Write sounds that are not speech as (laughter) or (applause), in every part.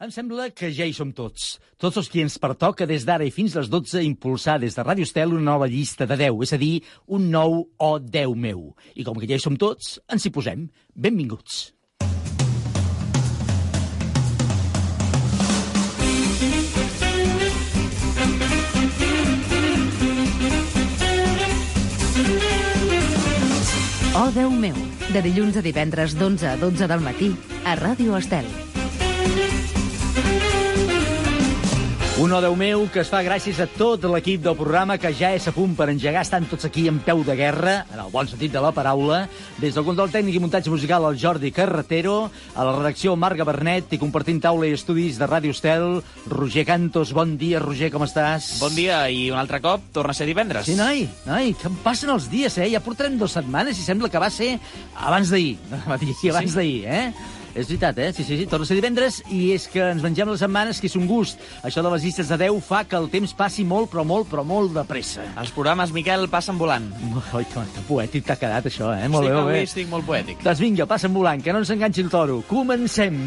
Em sembla que ja hi som tots. Tots els qui ens pertoca des d'ara i fins les 12 impulsar des de Ràdio Estel una nova llista de 10, és a dir, un nou o 10 meu. I com que ja hi som tots, ens hi posem. Benvinguts. Oh, Déu meu, de dilluns a divendres d'11 a 12 del matí a Ràdio Estel. Un o 10 meu que es fa gràcies a tot l'equip del programa que ja és a punt per engegar. Estan tots aquí en peu de guerra, en el bon sentit de la paraula. Des del control tècnic i muntatge musical, el Jordi Carretero, a la redacció Marga Bernet i compartint taula i estudis de Ràdio Estel, Roger Cantos. Bon dia, Roger, com estàs? Bon dia, i un altre cop torna a ser divendres. Sí, noi, noi, que em passen els dies, eh? Ja portarem dues setmanes i sembla que va ser abans d'ahir. (laughs) Va dir abans Sí. d'ahir, eh? És veritat, eh? Sí, sí, sí, torna a ser divendres i és que ens mengem les setmanes, que és un gust. Això de les llistes de 10 fa que el temps passi molt, però molt, però molt de pressa. Els programes, Miquel, passen volant. (laughs) Ui, que, que poètic t'ha quedat, això, eh? Molt sí bé, molt bé. estic molt poètic. Doncs vinga, passen volant, que no ens enganxi el toro. Comencem.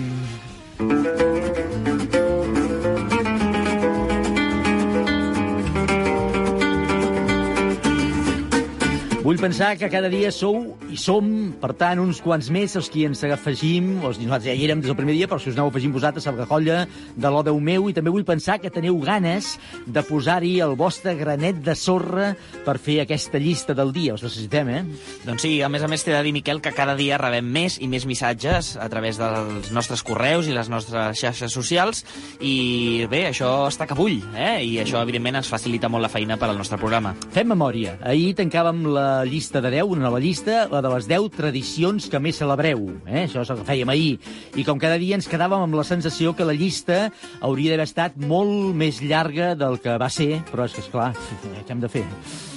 Vull pensar que cada dia sou i som, per tant, uns quants més els qui ens afegim, o sigui, nosaltres ja hi érem des del primer dia, però si us aneu afegint vosaltres a la colla de l'O Déu meu, i també vull pensar que teniu ganes de posar-hi el vostre granet de sorra per fer aquesta llista del dia. Us necessitem, eh? Doncs sí, a més a més t'he de dir, Miquel, que cada dia rebem més i més missatges a través dels nostres correus i les nostres xarxes socials i bé, això està que bull, eh? I això, evidentment, ens facilita molt la feina per al nostre programa. Fem memòria. Ahir tancàvem la llista de 10, una nova llista, la de les 10 tradicions que més celebreu. Eh? Això és el que fèiem ahir. I com cada dia ens quedàvem amb la sensació que la llista hauria d'haver estat molt més llarga del que va ser, però és que, esclar, (laughs) què hem de fer?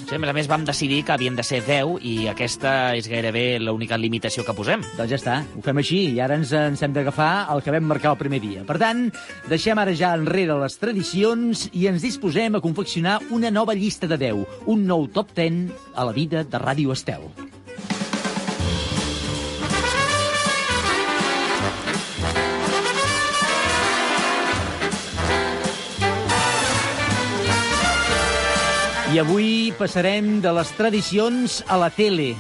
Sí, a més a més, vam decidir que havien de ser 10 i aquesta és gairebé l'única limitació que posem. Doncs ja està, ho fem així, i ara ens, ens hem d'agafar el que vam marcar el primer dia. Per tant, deixem ara ja enrere les tradicions i ens disposem a confeccionar una nova llista de 10, un nou top 10 a la vida de Ràdio Estel. I avui passarem de les tradicions a la tele.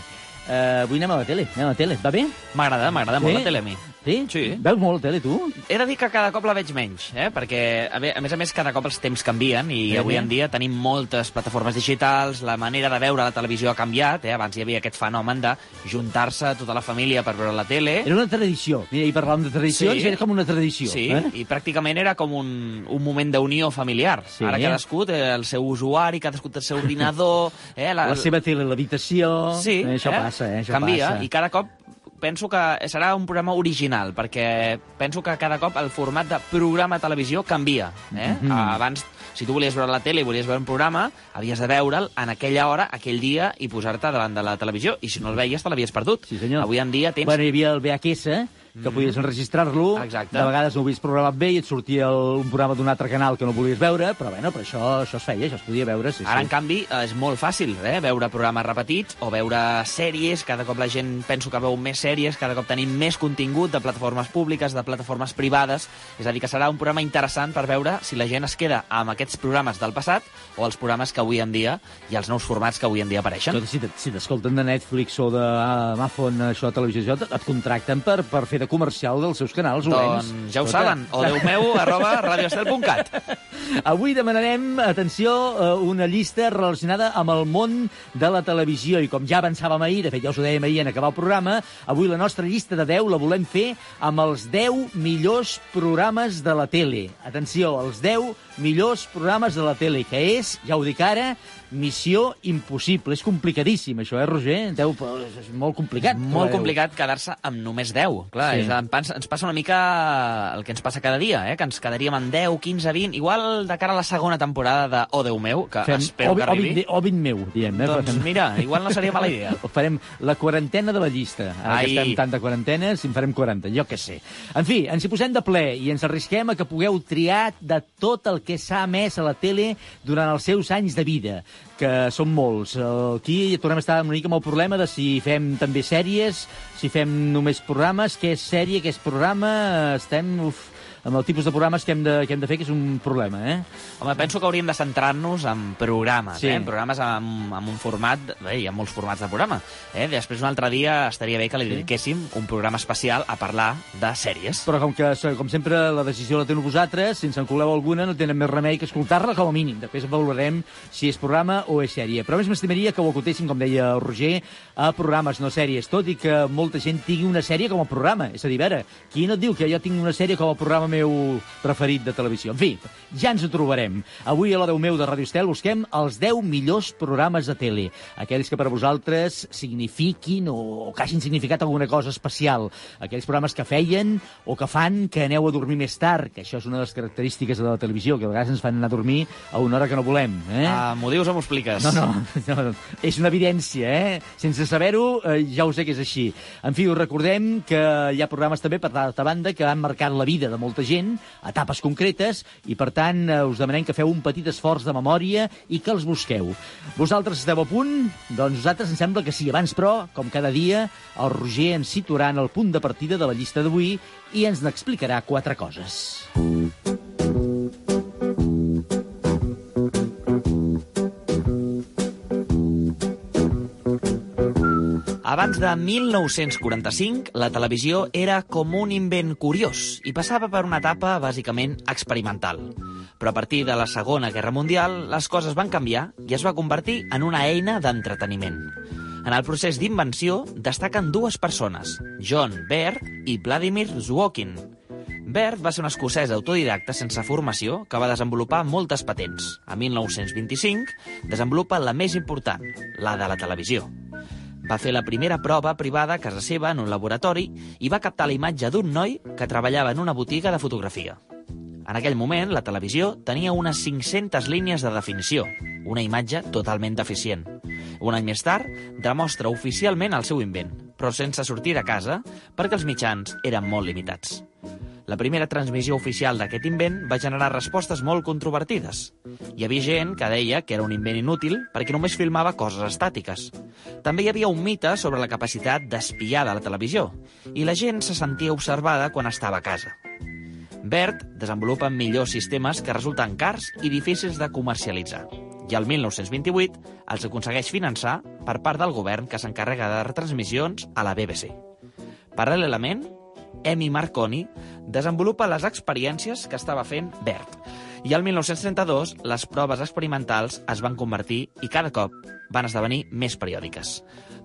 Uh, avui anem a la tele, anem a la tele. Va bé? M'agrada, m'agrada molt Sí? la tele a mi. Sí? Sí. Veus molt la tele, tu? He de dir que cada cop la veig menys, eh? perquè, a a més a més, cada cop els temps canvien i Eh, avui en dia tenim moltes plataformes digitals, la manera de veure la televisió ha canviat, eh? abans hi havia aquest fenomen de juntar-se tota la família per veure la tele, Era una tradició. Mira, ahir parlàvem de tradicions Sí. i era com una tradició. Sí, Eh? i pràcticament era com un, un moment d'unió familiar. Sí. Ara cadascú té el seu usuari, cadascú té el seu ordinador... (laughs) Eh? La seva tele a l'habitació... Sí, eh, això passa, eh? Això Canvia, passa. i cada cop penso que serà un programa original, perquè penso que cada cop el format de programa de televisió canvia. Eh? Mhm. Abans, si tu volies veure la tele i volies veure un programa, havies de veure'l en aquella hora, aquell dia, i posar-te davant de la televisió, i si no el veies te l'havies perdut. Sí, senyor. Avui en dia tens... Bueno, hi havia el VHS, que podies enregistrar-lo. Exacte. De vegades no ho havies programat bé i et sortia el, un programa d'un altre canal que no volies veure, però bueno, però això, això es feia, això es podia veure, sí, Ara, sí. en canvi, és molt fàcil eh? veure programes repetits o veure sèries. Cada cop la gent penso que veu més sèries, cada cop tenim més contingut de plataformes públiques, de plataformes privades. És a dir, que serà un programa interessant per veure si la gent es queda amb aquests programes del passat o els programes que avui en dia i els nous formats que avui en dia apareixen. Tot, si te- si t'escolten de Netflix o de Amazon, això, televisió, et contracten per, per fer de comercial dels seus canals. Doncs ja ho saben, o Déu meu, (laughs) arroba radioestel.cat. Avui demanarem, atenció, eh, una llista relacionada amb el món de la televisió. I com ja avançàvem ahir, de fet ja us ho dèiem ahir en acabar el programa, avui la nostra llista de 10 la volem fer amb els 10 millors programes de la tele. Atenció, els 10 millors programes de la tele, que és, ja ho dic ara, Missió Impossible. És complicadíssim, això, eh, Roger? 10, és molt complicat. Molt Però- complicat quedar-se amb només 10. Clar, Sí. és, ens, passa, ens passa una mica el que ens passa cada dia, eh? que ens quedaríem en 10, 15, 20... Igual de cara a la segona temporada de O Déu meu, que Fem espero Ovid, que arribi. Ovid, Ovid meu, diem. Eh? Doncs mira, igual no seria mala idea. (laughs) Farem la quarantena de la llista. Ara Ai. que estem tant de quarantenes, en farem 40, jo què sé. En fi, ens hi posem de ple i ens arrisquem a que pugueu triar de tot el que s'ha emès a la tele durant els seus anys de vida, que són molts. Aquí tornem a estar una mica amb el problema de si fem també sèries, si fem només programes, què és sèrie, què és programa, estem... Uf, amb el tipus de programes que hem de, que hem de fer, que és un problema, eh? Home, penso que hauríem de centrar-nos en programes, Sí. eh? En programes amb, amb un format... Bé, hi ha molts formats de programa. Eh? Després, un altre dia, estaria bé que li dediquéssim un programa especial a parlar de sèries. Però com que, com sempre, la decisió la teniu vosaltres, si ens en coleu alguna, no tenen més remei que escoltar-la com a mínim. Després valorarem si és programa o és sèrie. Però a més m'estimaria que ho acotéssim, com deia el Roger, a programes, no sèries. Tot i que molta gent tingui una sèrie com a programa. És a dir, a veure, qui no et diu que jo tinc una sèrie com a programa meu preferit de televisió? En fi, ja ens ho trobarem. Avui a 10 meu de Radio Estel busquem els 10 millors programes de tele. Aquells que per a vosaltres signifiquin o que hagin significat alguna cosa especial. Aquells programes que feien o que fan que aneu a dormir més tard, que això és una de les característiques de la televisió, que a vegades ens fan anar a dormir a una hora que no volem. Eh? Ah, M'ho dius o m'ho expliques? No, no, no, és una evidència, eh? Sense saber-ho, eh, ja ho sé que és així. En fi, us recordem que hi ha programes també, per l'altra banda, que han marcat la vida de molta gent, etapes concretes, i per tant eh, us demanem que feu un petit esforç de memòria i que els busqueu. Vosaltres esteu a punt? Doncs nosaltres ens sembla que sí. Abans, però, com cada dia, el Roger ens situarà en el punt de partida de la llista d'avui i ens n'explicarà quatre coses. Abans de 1945, la televisió era com un invent curiós i passava per una etapa bàsicament experimental. Però a partir de la Segona Guerra Mundial, les coses van canviar i es va convertir en una eina d'entreteniment. En el procés d'invenció destaquen dues persones, John Baird i Vladimir Zwokin. Baird va ser un escocès autodidacta sense formació que va desenvolupar moltes patents. A 1925 desenvolupa la més important, la de la televisió. Va fer la primera prova privada a casa seva en un laboratori i va captar la imatge d'un noi que treballava en una botiga de fotografia. En aquell moment, la televisió tenia unes 500 línies de definició, una imatge totalment deficient. Un any més tard, demostra oficialment el seu invent, però sense sortir de casa perquè els mitjans eren molt limitats. La primera transmissió oficial d'aquest invent va generar respostes molt controvertides. Hi havia gent que deia que era un invent inútil perquè només filmava coses estàtiques. També hi havia un mite sobre la capacitat d'espiar de la televisió i la gent se sentia observada quan estava a casa. Bert desenvolupa millors sistemes que resulten cars i difícils de comercialitzar. I el 1928 els aconsegueix finançar per part del govern que s'encarrega de retransmissions a la BBC. Paral·lelament, Emi Marconi desenvolupa les experiències que estava fent Bert. I al 1932 les proves experimentals es van convertir i cada cop van esdevenir més periòdiques.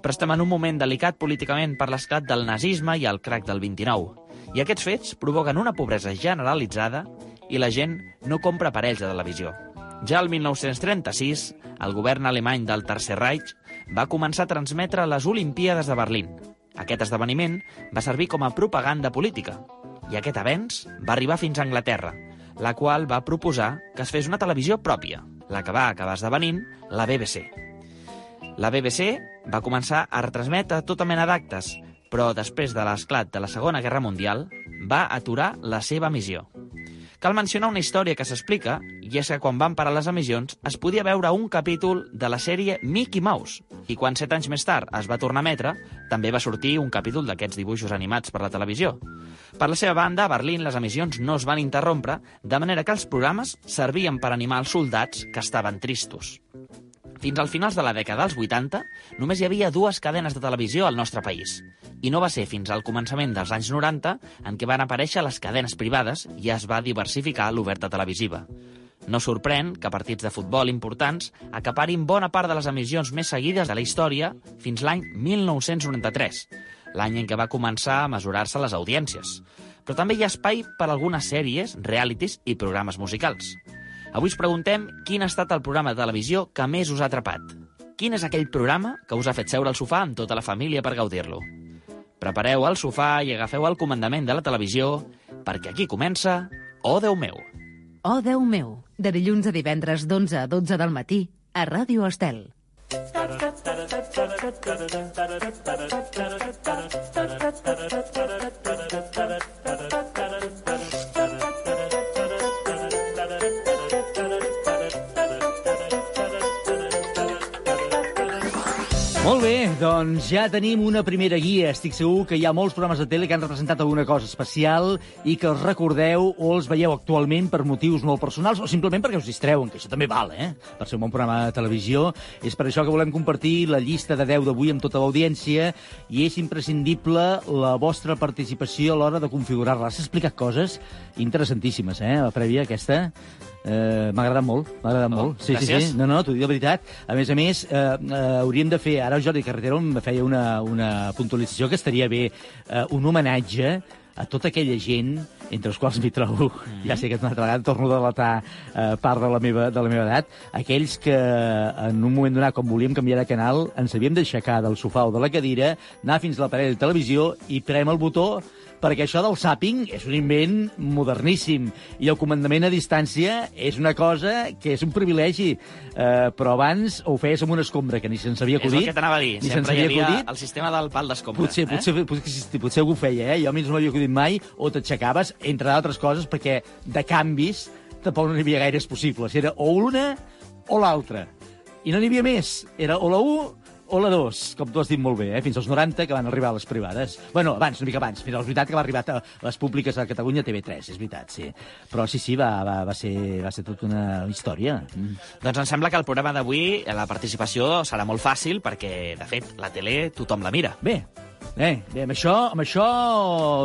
Però estem en un moment delicat políticament per l'esclat del nazisme i el crac del 29. I aquests fets provoquen una pobresa generalitzada i la gent no compra aparells de televisió. Ja el 1936, el govern alemany del Tercer Reich va començar a transmetre les Olimpíades de Berlín. Aquest esdeveniment va servir com a propaganda política. I aquest avenç va arribar fins a Anglaterra, la qual va proposar que es fes una televisió pròpia, la que va acabar esdevenint la BBC. La BBC va començar a retransmetre tota mena d'actes, però després de l'esclat de la Segona Guerra Mundial va aturar la seva missió. Cal mencionar una història que s'explica, i és que quan van parar les emissions es podia veure un capítol de la sèrie Mickey Mouse, i quan set anys més tard es va tornar a emetre, també va sortir un capítol d'aquests dibuixos animats per la televisió. Per la seva banda, a Berlín les emissions no es van interrompre, de manera que els programes servien per animar els soldats que estaven tristos. Fins al finals de la dècada dels 80, només hi havia dues cadenes de televisió al nostre país. I no va ser fins al començament dels anys 90 en què van aparèixer les cadenes privades i es va diversificar l'oferta televisiva. No sorprèn que partits de futbol importants acaparin bona part de les emissions més seguides de la història fins l'any 1993, l'any en què va començar a mesurar-se les audiències. Però també hi ha espai per algunes sèries, realities i programes musicals. Avui us preguntem quin ha estat el programa de televisió que més us ha atrapat. Quin és aquell programa que us ha fet seure al sofà amb tota la família per gaudir-lo? Prepareu el sofà i agafeu el comandament de la televisió, perquè aquí comença Oh, Déu meu! Oh, Déu meu, de dilluns a divendres d'11 a 12 del matí, a Ràdio Estel. Molt bé, doncs ja tenim una primera guia. Estic segur que hi ha molts programes de tele que han representat alguna cosa especial i que els recordeu o els veieu actualment per motius molt personals o simplement perquè us distreuen, que això també val, eh? Per ser un bon programa de televisió. És per això que volem compartir la llista de 10 d'avui amb tota l'audiència i és imprescindible la vostra participació a l'hora de configurar-la. Has explicat coses interessantíssimes, eh? La prèvia aquesta. Eh, m'ha agradat molt, m'ha agradat Oh, molt. Sí, sí, gràcies. sí. No, no, t'ho dic de veritat. A més a més, eh, eh, hauríem de fer... Ara el Jordi Carretero em feia una, una puntualització que estaria bé eh, un homenatge a tota aquella gent, entre els quals m'hi trobo, Mm. ja sé que una altra vegada torno a delatar eh, part de la, meva, de la meva edat, aquells que en un moment donat, com volíem canviar de canal, ens havíem d'aixecar del sofà o de la cadira, anar fins a l'aparell de televisió i prem el botó perquè això del zapping és un invent moderníssim i el comandament a distància és una cosa que és un privilegi, eh, però abans ho feies amb una escombra que ni se'ns havia És acudit. el que t'anava a dir. Ni Sempre hi havia acudit. el sistema del pal d'escombra. Potser, eh? potser, potser, potser algú ho feia, eh? Jo a mi no m'havia acudit mai, o t'aixecaves, entre d'altres coses, perquè de canvis tampoc no n'hi havia gaires possibles. Era o l'una o l'altra. I no n'hi havia més. Era o la 1 o la 2, com tu has dit molt bé, eh? fins als 90 que van arribar a les privades. bueno, abans, una mica abans, fins a la veritat que va arribar a les públiques a Catalunya TV3, és veritat, sí. Però sí, sí, va, va, va, ser, va ser tota una història. Mm. Doncs em sembla que el programa d'avui, la participació serà molt fàcil perquè, de fet, la tele tothom la mira. Bé, Eh, bé, amb això, amb això,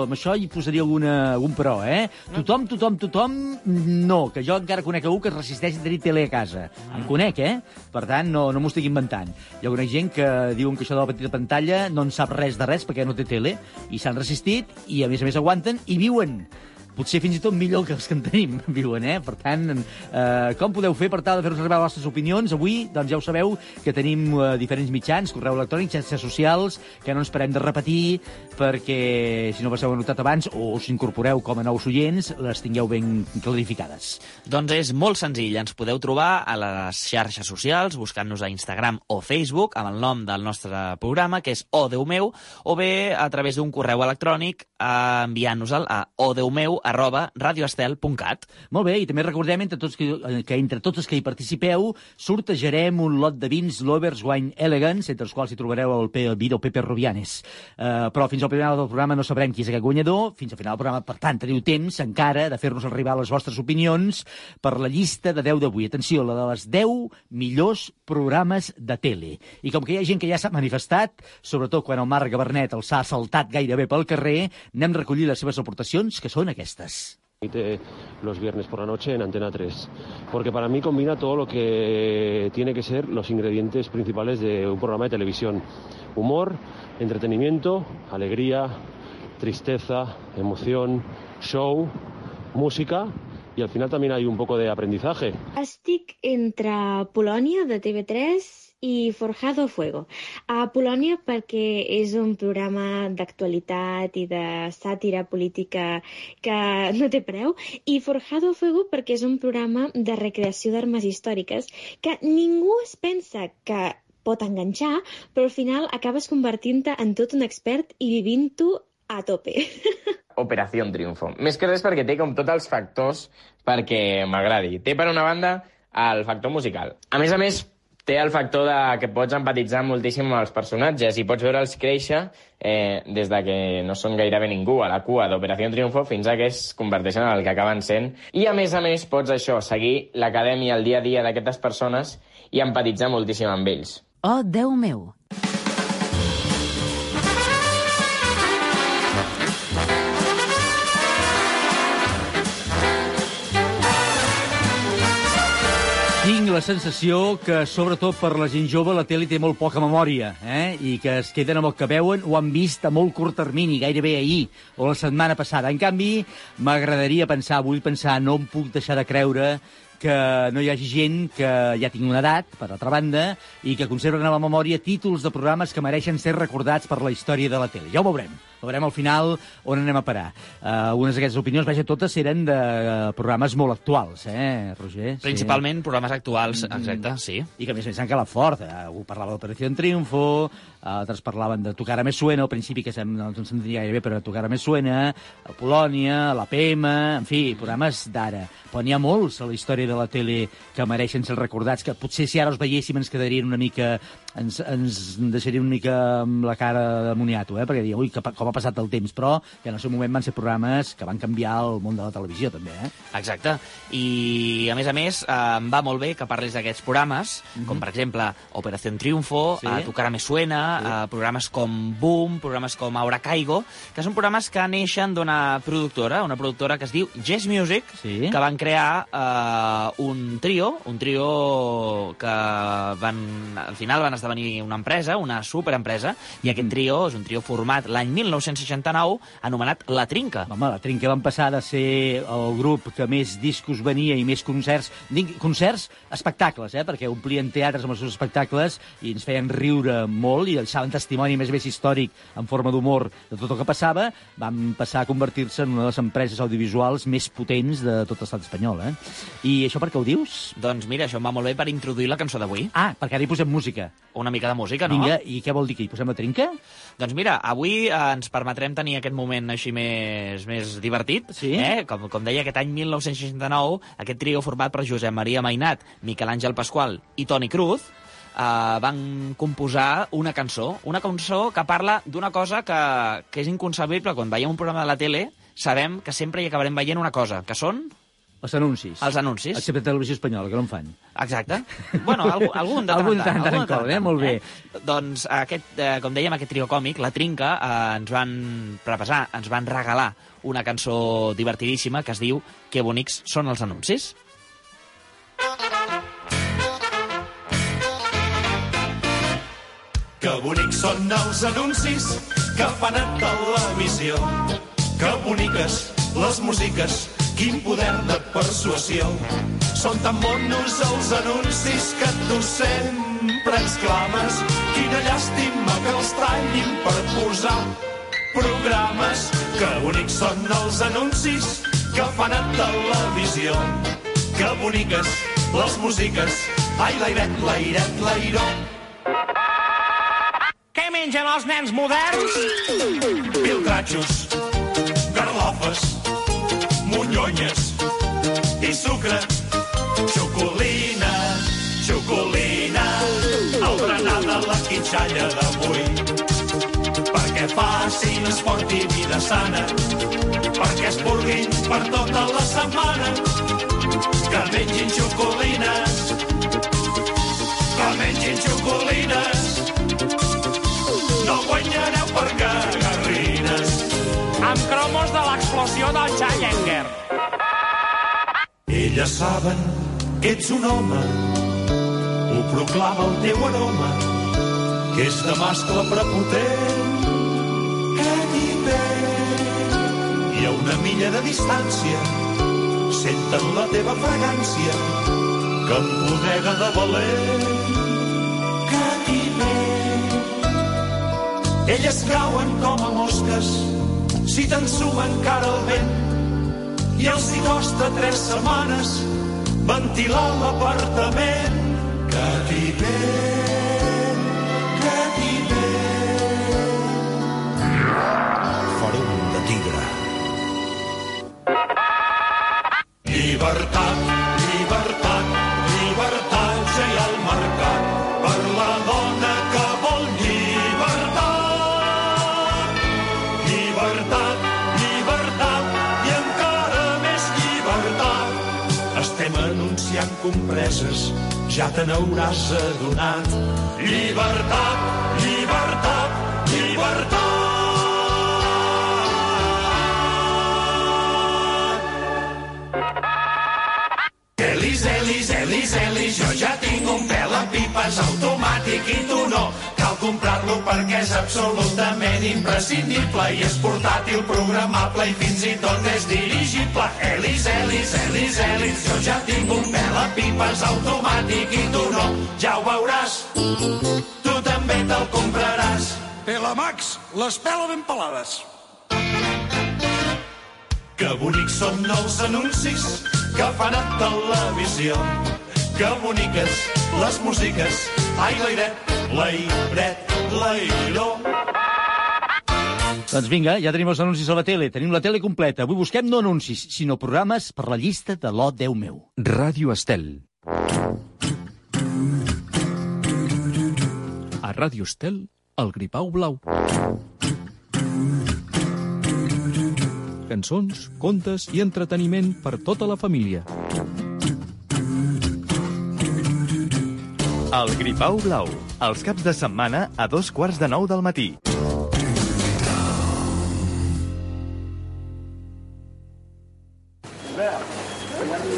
amb això hi posaria alguna, algun però, eh? Tothom, tothom, tothom, no, que jo encara conec algú que es resisteix a tenir tele a casa. En conec, eh? Per tant, no, no m'ho estic inventant. Jo conec gent que diuen que això de la petita pantalla no en sap res de res perquè no té tele, i s'han resistit, i a més a més aguanten, i viuen potser fins i tot millor que els que en tenim, (laughs) viuen, eh? Per tant, eh, com podeu fer per tal de fer-nos arribar les vostres opinions? Avui, doncs ja ho sabeu, que tenim eh, diferents mitjans, correu electrònic, xarxes socials, que no ens parem de repetir, perquè, si no passeu notat abans, o us incorporeu com a nous oients, les tingueu ben clarificades. Doncs és molt senzill. Ens podeu trobar a les xarxes socials, buscant-nos a Instagram o Facebook, amb el nom del nostre programa, que és O Déu meu, o bé a través d'un correu electrònic eh, enviant-nos-el a odeumeu arroba radioestel.cat. Molt bé, i també recordem entre tots que, eh, que entre tots els que hi participeu sortejarem un lot de vins Lovers Wine Elegance, entre els quals hi trobareu el, P, Pepe Rubianes. Uh, però fins al final del programa no sabrem qui és aquest guanyador, fins al final del programa, per tant, teniu temps encara de fer-nos arribar les vostres opinions per la llista de 10 d'avui. Atenció, la de les 10 millors programes de tele. I com que hi ha gent que ja s'ha manifestat, sobretot quan el Marc Gabernet els ha saltat gairebé pel carrer, anem a recollir les seves aportacions, que són aquestes. Los viernes por la noche en Antena 3, porque para mí combina todo lo que tiene que ser los ingredientes principales de un programa de televisión. Humor, entretenimiento, alegría, tristeza, emoción, show, música y al final también hay un poco de aprendizaje. Estic entre Polònia, de TV3, i Forjado Fuego. A Polònia perquè és un programa d'actualitat i de sàtira política que no té preu, i Forjado Fuego perquè és un programa de recreació d'armes històriques que ningú es pensa que pot enganxar, però al final acabes convertint-te en tot un expert i vivint-ho a tope. (laughs) Operació Triunfo. Més que res perquè té com tots els factors perquè m'agradi. Té, per una banda, el factor musical. A més a més, té el factor de que pots empatitzar moltíssim amb els personatges i pots veure'ls créixer eh, des de que no són gairebé ningú a la cua d'Operació Triunfo fins a que es converteixen en el que acaben sent. I a més a més pots això, seguir l'acadèmia, el dia a dia d'aquestes persones i empatitzar moltíssim amb ells. Oh, Déu meu! Tinc la sensació que, sobretot per la gent jove, la tele té molt poca memòria, eh? i que es queden amb el que veuen o han vist a molt curt termini, gairebé ahir o la setmana passada. En canvi, m'agradaria pensar, vull pensar, no em puc deixar de creure que no hi hagi gent que ja tingui una edat, per altra banda, i que conserven a la memòria títols de programes que mereixen ser recordats per la història de la tele. Ja ho veurem. Veurem al final on anem a parar. Uh, unes d'aquestes opinions, vaja, totes eren de uh, programes molt actuals, eh, Roger? Principalment programes actuals, exacte, sí. I que a més a més calat fort. Eh? Algú parlava d'Operació Triunfo, altres parlaven de Tocar a me suena, al principi que sem, no ens entenia gaire bé, però Tocar a me suena, a Polònia, la PM, en fi, programes d'ara. Però n'hi ha molts a la història de la tele que mereixen ser recordats, que potser si ara els veiéssim ens quedarien una mica... ens, ens deixarien una mica amb la cara de moniato, eh? perquè diuen, ui, que, com ha passat el temps, però que en el seu moment van ser programes que van canviar el món de la televisió, també, eh? Exacte. I, a més a més, eh, em va molt bé que parlis d'aquests programes, com per exemple Operació Triunfo, Sí. sí. Tu cara me suena, sí. eh, programes com Boom, programes com Ahora Caigo, que són programes que neixen d'una productora, una productora que es diu Jazz Music, Sí. que van crear eh, un trio, un trio que van, al final van esdevenir una empresa, una superempresa, i aquest trio és un trio format l'any 1969, anomenat La Trinca. Home, la Trinca van passar de ser el grup que més discos venia i més concerts, dic, concerts, espectacles, eh? perquè omplien teatres amb els seus espectacles i ens feien riure molt i deixaven testimoni més més històric en forma d'humor de tot el que passava, van passar a convertir-se en una de les empreses audiovisuals més potents de tot l'estat espanyol. Eh? I això per què ho dius? Doncs mira, això em va molt bé per introduir la cançó d'avui. Ah, perquè ara hi posem música. Una mica de música, no? Vinga, i què vol dir que hi posem la Trinca? Doncs mira, avui eh, ens permetrem tenir aquest moment així més, més divertit. Sí? Eh? Com, com deia, aquest any 1969, aquest trio format per Josep Maria Mainat, Miquel Àngel Pasqual i Toni Cruz, eh, van composar una cançó, una cançó que parla d'una cosa que, que és inconcebible. Quan veiem un programa de la tele, sabem que sempre hi acabarem veient una cosa, que són Els anuncis. els anuncis. Excepte televisió espanyola, que no en fan. Exacte. Bueno, algun, algun de tant Algun en tant. tant, tant eh? Molt bé. Doncs, aquest, eh, com dèiem, aquest trio còmic, La Trinca, eh, ens van prepassar, ens van regalar una cançó divertidíssima que es diu Que bonics són els anuncis. Que bonics són els anuncis que fan a televisió. Que boniques les músiques, quin poder de persuasió. Són tan bonos els anuncis que tu sempre exclames. Quina llàstima que els tallin per posar programes. Que bonics són els anuncis que fan a televisió. Que boniques les músiques, ai, l'airet, l'airet, l'airó. Què mengen els nens moderns? Piltratxos, garlofes, monyonyes i sucre. Xocolina, xocolina, el berenar de la quitxalla d'avui. Perquè facin esport i vida sana, perquè es purguin per tota la setmana. Que mengin xocolines, que mengin xocolines, no guanyareu per cagarrines. Amb cromos de l'explosió del Challenger. Elles saben que ets un home, ho proclama el teu aroma, que és de mascle prepotent. Edipe. I a una milla de distància senten la teva fragància, que empodega de valent. Cativer. Elles cauen com a mosques si t'ensumen cara al vent i els hi costa tres setmanes ventilar l'apartament. Que t'hi ve, ja te n'hauràs adonat. Llibertat, llibertat, llibertat. Elis, Elis, Elis, Elis, jo ja tinc un pèl amb pipes automàtic i tu no. Cal comprar-lo perquè és absolutament imprescindible i és portàtil, programable i fins i tot és dirigible. Elis, Elis, Elis, Elis, jo ja tinc un pèl amb pipes automàtic i tu no. Ja ho veuràs, tu també te'l compraràs. Pelamax, les pela ben pelades. Que bonics són els anuncis que fan a televisió. Que boniques les músiques. Ai, l'airet, l'airet, l'airó. Doncs vinga, ja tenim els anuncis a la tele. Tenim la tele completa. Avui busquem no anuncis, sinó programes per la llista de l'O Déu meu. Ràdio Estel. A Ràdio Estel, el gripau blau. Cançons, contes i entreteniment per tota la família. El Gripau Blau, els caps de setmana a dos quarts de nou del matí.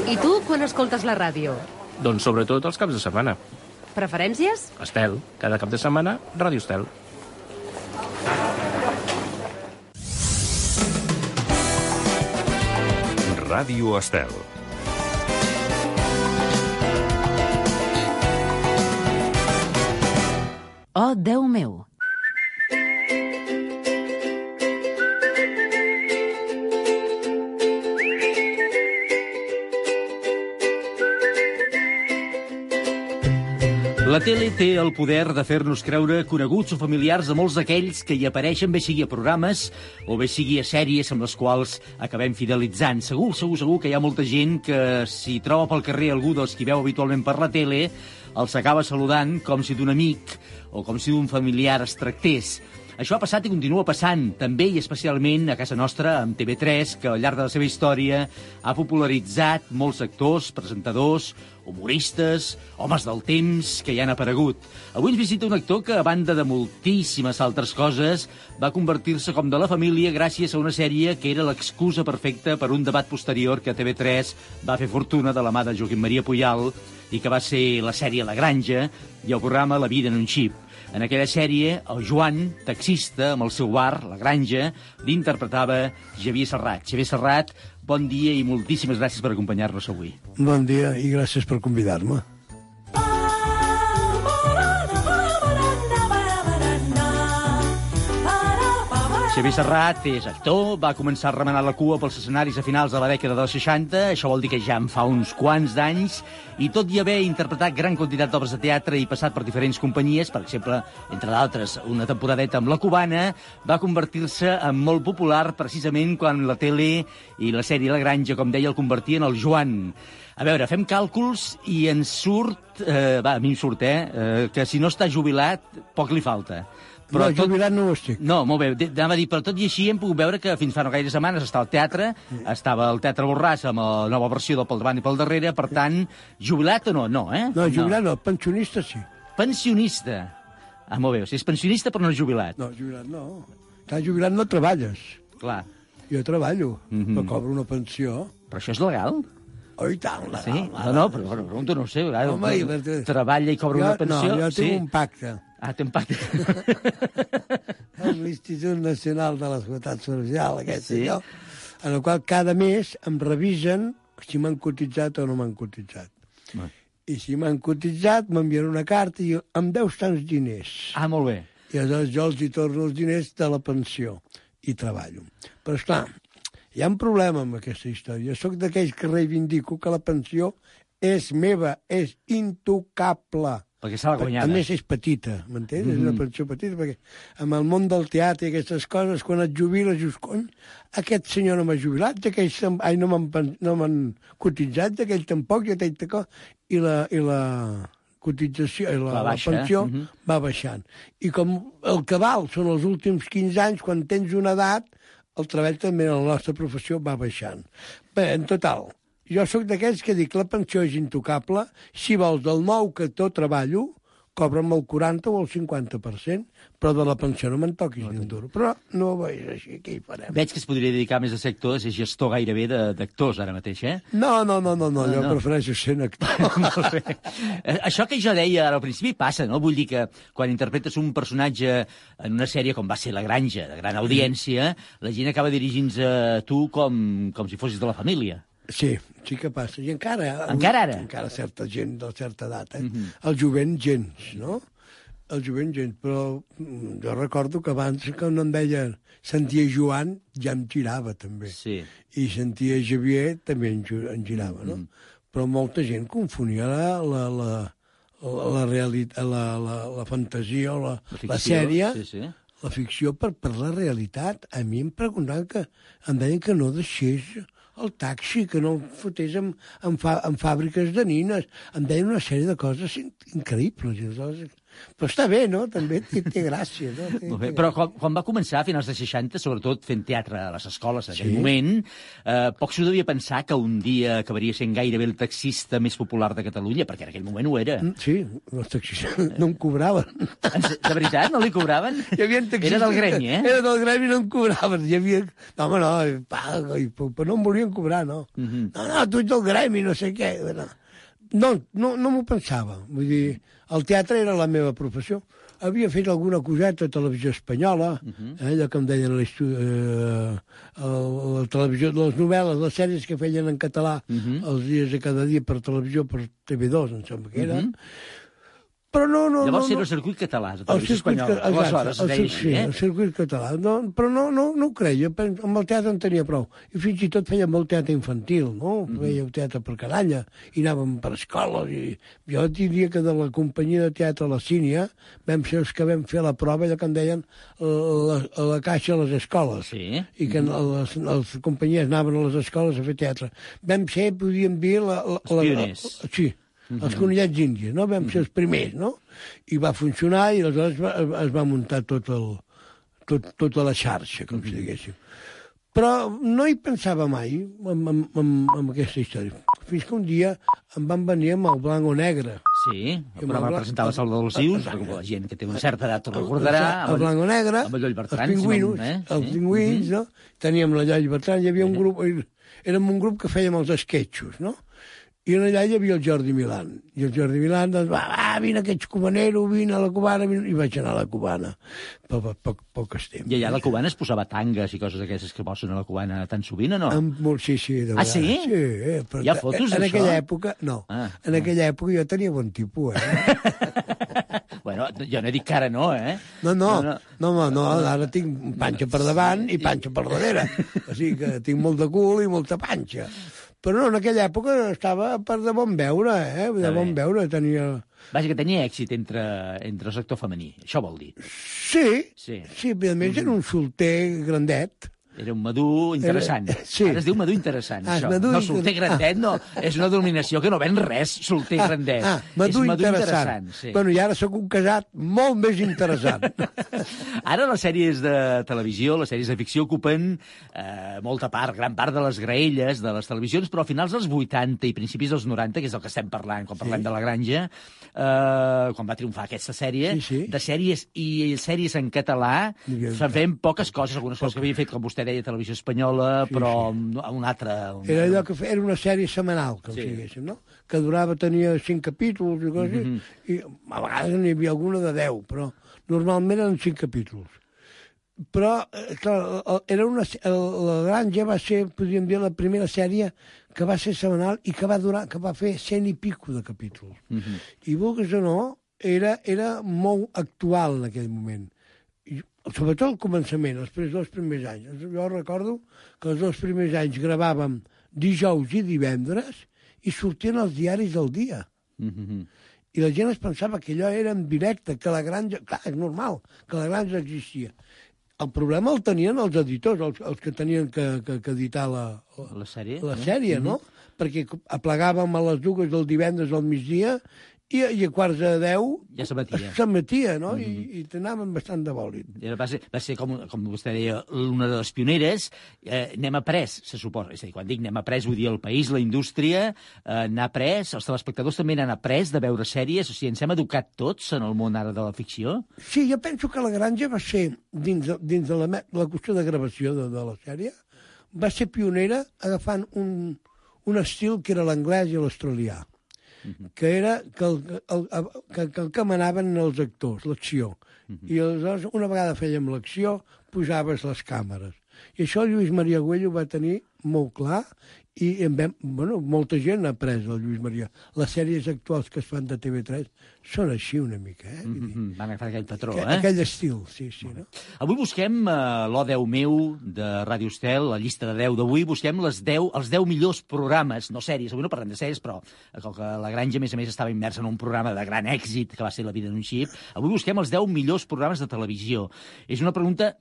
I tu, quan escoltes la ràdio? Doncs sobretot els caps de setmana. Preferències? Estel, cada cap de setmana, Ràdio Estel. Ràdio Estel. Oh, Déu meu! La tele té el poder de fer-nos creure coneguts o familiars de molts d'aquells que hi apareixen, bé sigui a programes o bé sigui a sèries amb les quals acabem fidelitzant. Segur, segur, segur que hi ha molta gent que si troba pel carrer algú dels qui veu habitualment per la tele, els acaba saludant com si d'un amic o com si d'un familiar es tractés. Això ha passat i continua passant, també i especialment a casa nostra, amb TV3, que al llarg de la seva història ha popularitzat molts actors, presentadors, humoristes, homes del temps que hi han aparegut. Avui ens visita un actor que, a banda de moltíssimes altres coses, va convertir-se com de la família gràcies a una sèrie que era l'excusa perfecta per un debat posterior que TV3 va fer fortuna de la mà de Joaquim Maria Puyal i que va ser la sèrie La Granja i el programa La vida en un xip. En aquella sèrie, el Joan, taxista, amb el seu bar, La Granja, l'interpretava Xavier Serrat. Xavier Serrat, bon dia i moltíssimes gràcies per acompanyar-nos avui. Bon dia i gràcies per convidar-me. Xavier Serrat és actor, va començar a remenar la cua pels escenaris a finals de la dècada dels 60, això vol dir que ja en fa uns quants d'anys, i tot i haver interpretat gran quantitat d'obres de teatre i passat per diferents companyies, per exemple, entre d'altres, una temporadeta amb la cubana, va convertir-se en molt popular precisament quan la tele i la sèrie La Granja, com deia, el convertien en el Joan. A veure, fem càlculs i ens surt, eh, va, a mi em surt, eh, eh, que si no està jubilat, poc li falta. Però no, jubilat no ho estic. No, molt bé. Anava a dir, però tot i així hem pogut veure que fins fa no gaire setmanes estava al teatre, estava al Teatre Borràs amb la nova versió del Pel davant i pel darrere, per tant, jubilat o no? No, eh? No, jubilat no, pensionista sí. Pensionista. Ah, molt bé, o sigui, és pensionista però no és jubilat. No, jubilat no. Estàs jubilat no treballes. Clar. Jo treballo, mm. -hmm. però cobro una pensió. Però això és legal? Oh, i tant, legal. Sí? No, no, però bueno, pregunto, no ho sé. Home, i per- treballa i cobra jo, una pensió. No, jo tinc sí. un pacte. Ah, té un pacte. amb l'Institut Nacional de la Seguretat Social, aquest Sí. allò, en el qual cada mes em revisen si m'han cotitzat o no m'han cotitzat. Ah. I si m'han cotitzat, m'envien una carta i diu, em deus tants diners. Ah, molt bé. I aleshores jo els hi torno els diners de la pensió i treballo. Però, esclar, hi ha un problema amb aquesta història. Jo sóc d'aquells que reivindico que la pensió és meva, és intocable. Perquè s'ha A guanyada. més, és petita, m'entens? Mm -hmm. És una pensió petita, perquè amb el món del teatre i aquestes coses, quan et jubiles, dius, cony, aquest senyor no m'ha jubilat, aquell, ai, no m'han no cotitzat, aquell tampoc, i aquell tampoc, i la, i la cotització, i la, Va la baixa, pensió eh? Mhm. va baixant. I com el que val són els últims 15 anys, quan tens una edat, el treball també en la nostra professió va baixant. Bé, en total, jo sóc d'aquells que dic la pensió és intocable, si vols del nou que tot treballo, cobra'm el 40 o el 50%, però de la pensió no me'n toquis ni un duro. Però no ho veig així, què hi farem? Veig que es podria dedicar més a ser actor, a ser gestor gairebé d'actors ara mateix, eh? No, no, no, no, no, Ah, jo no. prefereixo ser un actor. (laughs) Eh, Això que jo deia ara al principi passa, no? Vull dir que quan interpretes un personatge en una sèrie com va ser La Granja, de gran audiència, la gent acaba dirigint-se a tu com, com si fossis de la família. Sí, sí que passa. I encara... Encara ara? Encara certa gent de certa edat, eh? Mhm. El jovent, gens, no? El jovent gens, però mm, jo recordo que abans que no em deien sentia Joan, ja em girava també. Sí. I sentia Javier, també em, gi- em girava, no? Però molta gent confonia la, la, la, la, la, realitat, la, la, la fantasia o la, la, ficció, sèrie, sí, sí. la ficció per, per la realitat. A mi em preguntaven que em deien que no deixés el taxi, que no el fotés en, en, fa, en fàbriques de nines. Em deien una sèrie de coses in- increïbles. I aleshores- Però està bé, no? També té, té gràcia, no? Té, Molt bé. té Però quan, quan va començar, a finals de 60, sobretot fent teatre a les escoles en aquell Sí. moment, eh, poc s'ho devia pensar que un dia acabaria sent gairebé el taxista més popular de Catalunya, perquè en aquell moment ho era. Sí, els taxistes no em cobraven. De veritat, no li cobraven? (laughs) Hi havia taxistes Era del gremi, eh? Era del gremi i no em cobraven. Hi havia... No, home, no, paga, i, però no em volien cobrar, no. Mhm. No, no, tu ets del gremi, no sé què. No, no, no, no m'ho pensava. Vull dir, el teatre era la meva professió. Havia fet alguna coseta a televisió espanyola, Mhm. eh, allò que em deien eh, la televisió, les novel·les, les sèries que feien en català Mhm. els dies de cada dia per televisió, per TV2, em sembla que era. Mhm. Però no, no, Llavors no, era no. el circuit català, de El televisió circuit, espanyola. ca- exacte, Aleshores, el, deia sí, així, el eh? circuit català. No, però no, no, no ho creia, amb el teatre en tenia prou. I fins i tot feia molt teatre infantil, no? Mhm. Feia teatre per canalla, i anàvem per escoles. I jo diria que de la companyia de teatre La Sínia vam ser els que vam fer la prova, allò que en deien la, a la caixa a les escoles. Sí. I que les, les companyies anaven a les escoles a fer teatre. Vam ser, podríem dir, la, la, Els la, pioners. la, sí, els conillets índies, no? Vam ser els primers, no? I va funcionar i aleshores va, es va muntar tot el, tot, tota la xarxa, com si diguéssim. Però no hi pensava mai en, en, en, en aquesta història. Fins que un dia em van venir amb el blanc o negre. Sí, el programa amb el- presentava Salvador Sius, Exacte. perquè la gent que té una certa edat ho recordarà. El, el blanc o negre, amb el Lloll Bertran. els si no- pingüinos, eh? els Sí. pingüins, no? Teníem la Lloll Bertran, hi havia un grup, érem un grup que fèiem els esquetxos, no? I allà hi havia el Jordi Milan. I el Jordi Milan, doncs, va, va, vine que ets cubanero, vine a la cubana, vine... i vaig anar a la cubana. Per, per poc temps. I allà a la cubana es posava tangues i coses d'aquestes que posen a la cubana tan sovint o no? Amb molt, sí, sí. De Ah, sí? vegades. Sí, eh, però Hi ha fotos En d'això? aquella època, no. Ah, en aquella època jo tenia bon tipus, eh? (laughs) Bueno, jo no he dit que ara no, eh? No, no, No, no, no, no, ara tinc panxa per davant i panxa per darrere. O sigui que tinc molt de cul i molta panxa. Però no, en aquella època estava per de bon veure, eh? De bon veure, tenia... Vaja, que tenia èxit entre, entre el sector femení, això vol dir. Sí, Sí. sí, a més era un solter grandet. Era un madur interessant. Era- sí. Ara es diu madur interessant, Ah, això. madur no, inter- solter grandet no. És una denominació que no ven res, solter grandet. Ah, madur és interessant. sí. Bueno, i ara sóc un casat molt més interessant. (laughs) Ara les sèries de televisió, les sèries de ficció ocupen eh, molta part, gran part de les graelles de les televisions, però a finals dels 80 i principis dels 90, que és el que estem parlant quan parlem de la granja, eh, quan va triomfar aquesta sèrie, Sí, sí. de sèries i sèries en català, se'n feien poques coses, algunes coses que havia fet, com vostè deia, televisió espanyola, Sí, però a un altre... Un, Era allò que fe- era una sèrie setmanal, com Sí. sí. si diguéssim, no? Que durava, tenia cinc capítols i coses, Mhm. i a vegades n'hi havia alguna de deu, però normalment eren cinc capítols. Però, eh, clar, era una, la Granja va ser, podríem dir, la primera sèrie que va ser setmanal i que va durar, que va fer cent i pico de capítols. Mhm. I vulguis o no, era, era molt actual en aquell moment. Sobretot al començament, els primers, dos primers anys. Jo recordo que els dos primers anys gravàvem dijous i divendres i sortien els diaris del dia. Mhm. I la gent es pensava que allò era en directe, que la granja... Clar, és normal que la granja existia. El problema el tenien els editors, els, els que tenien que, que, que editar la, La sèrie? la eh? sèrie, no? Perquè aplegàvem a les dues del divendres al migdia i, i a quarts de deu Ja s'emetia. s'emetia, no? I, i t'anaven bastant de bòlit. Era, va, ser, va ser, com, com vostè deia, una de les pioneres. Eh, n'hem après, se suposa. És a dir, quan dic n'hem après, vull dir el país, la indústria, eh, n'ha après, els telespectadors també n'han après de veure sèries. O sigui, ens hem educat tots en el món ara de la ficció. Sí, jo penso que la granja va ser, dins de, dins de la, la qüestió de gravació de, de la sèrie, va ser pionera agafant un, un estil que era l'anglès i l'australià, que era que el, el, el, que, que el que manaven els actors, l'acció. I aleshores, una vegada fèiem l'acció, pujaves les càmeres. I això Lluís Maria Güell ho va tenir molt clar i en vam, bueno, molta gent ha après el Lluís Maria. Les sèries actuals que es fan de TV3 són així una mica, eh? Mm -hmm. Van agafar aquell patró, Que, eh? aquell estil, sí, sí. No? Avui busquem uh, l'O10 meu de Ràdio Estel, la llista de 10 d'avui, busquem les 10, els 10 millors programes, no sèries, avui no parlem de sèries, però eh, com que la Granja, a més a més, estava immersa en un programa de gran èxit, que va ser La vida en un xip, avui busquem els 10 millors programes de televisió. És una pregunta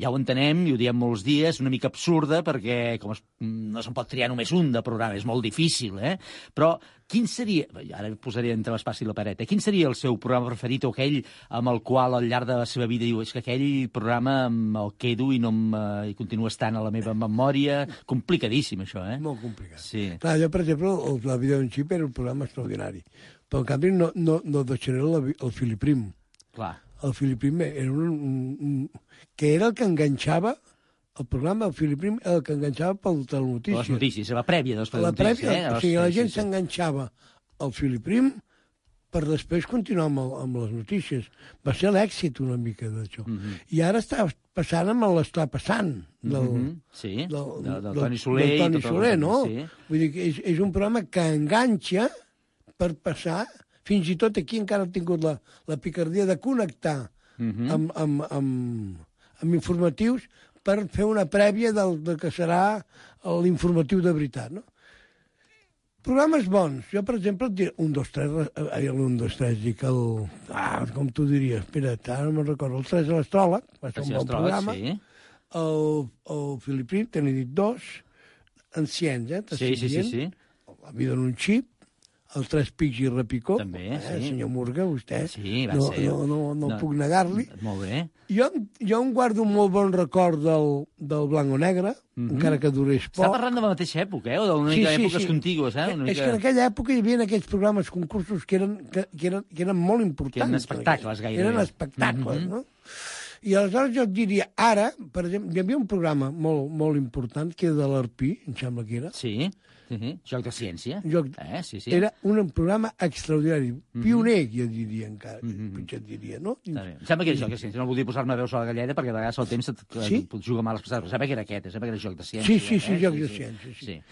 ja ho entenem i ho diem molts dies, una mica absurda, perquè com es, no se'n pot triar només un de programa, és molt difícil, eh? Però quin seria, ara posaré entre l'espasa i la paret, eh? quin seria el seu programa preferit o aquell amb el qual al llarg de la seva vida diu és que aquell programa me'l quedo i no em, eh, i continua estant a la meva memòria? Complicadíssim, això, eh? Molt complicat. Sí. Clar, jo, per exemple, la vida d'un xip era un programa extraordinari. Però, en canvi, no, no, no deixaré el, el Filiprim. Clar. El Filiprim era un, un, un, que era el que enganxava el programa, el Filiprim, era el que enganxava pel telenotícies. Les notícies, la prèvia de les La prèvia, eh? o sigui, la gent s'enganxava al Filiprim per després continuar amb, el, amb les notícies. Va ser l'èxit una mica d'això. Mm. -hmm. I ara està passant amb l'està passant del, Mhm, sí, del, del- del del- Toni Soler del Toni Soler, no? sí. Vull dir que és, és un programa que enganxa per passar, fins i tot aquí encara ha tingut la, la picardia de connectar Mhm. amb, amb, amb, amb informatius per fer una prèvia del, del que serà l'informatiu de veritat, no? Programes bons. Jo, per exemple, et diré un, dos, tres, eh, un, dos, tres, dic el... Ah, com tu diries? Espera, ara no me'n recordo. El tres de l'astròleg, va ser un bon programa. sí. El, el Filipí, te n'he dit dos. Anciens, eh? Sí, sí, sí, sí. La vida en un xip. El Tres Pics i Repicó. També, eh, sí. senyor Murga, vostè. Sí, va no, ser. No, no, no, No. puc negar-li. Molt bé. Jo, jo em guardo un molt bon record del, del Blanc o Negre, Mhm. encara que durés poc. Està parlant de la mateixa època, eh? O d'una mica èpoques contigües, eh? Una És mica... que en aquella època hi havia aquells programes, concursos, que eren, que, que eren, que eren molt importants. Que eren espectacles, gairebé. Eren espectacles, Mhm. no? I aleshores jo et diria, ara, per exemple, hi havia un programa molt, molt important, que era de l'Arpí, em sembla que era. Sí, sí. Joc de ciència. Joc... Eh, sí, sí. Era un programa extraordinari, pioner, jo diria encara, potser et diria, no? Em sembla que era joc de ciència. No volia posar-me veus a la galleda perquè de vegades el temps et, Sí? jugar mal les passades. Però sembla que era aquest, eh? sembla que era joc de ciència. Sí, sí, sí, eh? joc de ciència, sí. sí.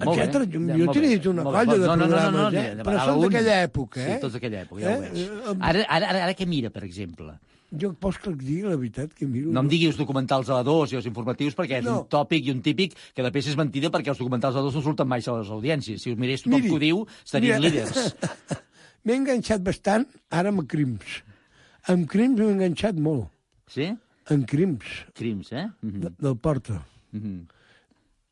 Etcètera. Jo, Ja, jo molt t'he bé. dit una Molt colla de no, no, no, no, programes, no, eh? Però són d'aquella època, eh? Sí, tots d'aquella època, ja ho Eh? veig. Eh, Ara, ara, ara, ara què mira, per exemple? Jo vols que et digui la veritat que miro... No em digui els documentals a la 2 i els informatius perquè és No. un tòpic i un típic que després és mentida perquè els documentals a la 2 no surten mai a les audiències. Si us mirés tothom Miri, que ho diu, estarien mira, líders. (laughs) M'he enganxat bastant, ara amb crims. Amb crims m'he enganxat molt. Sí? En crims. Crims, eh? Mm De, del Porta. -hmm.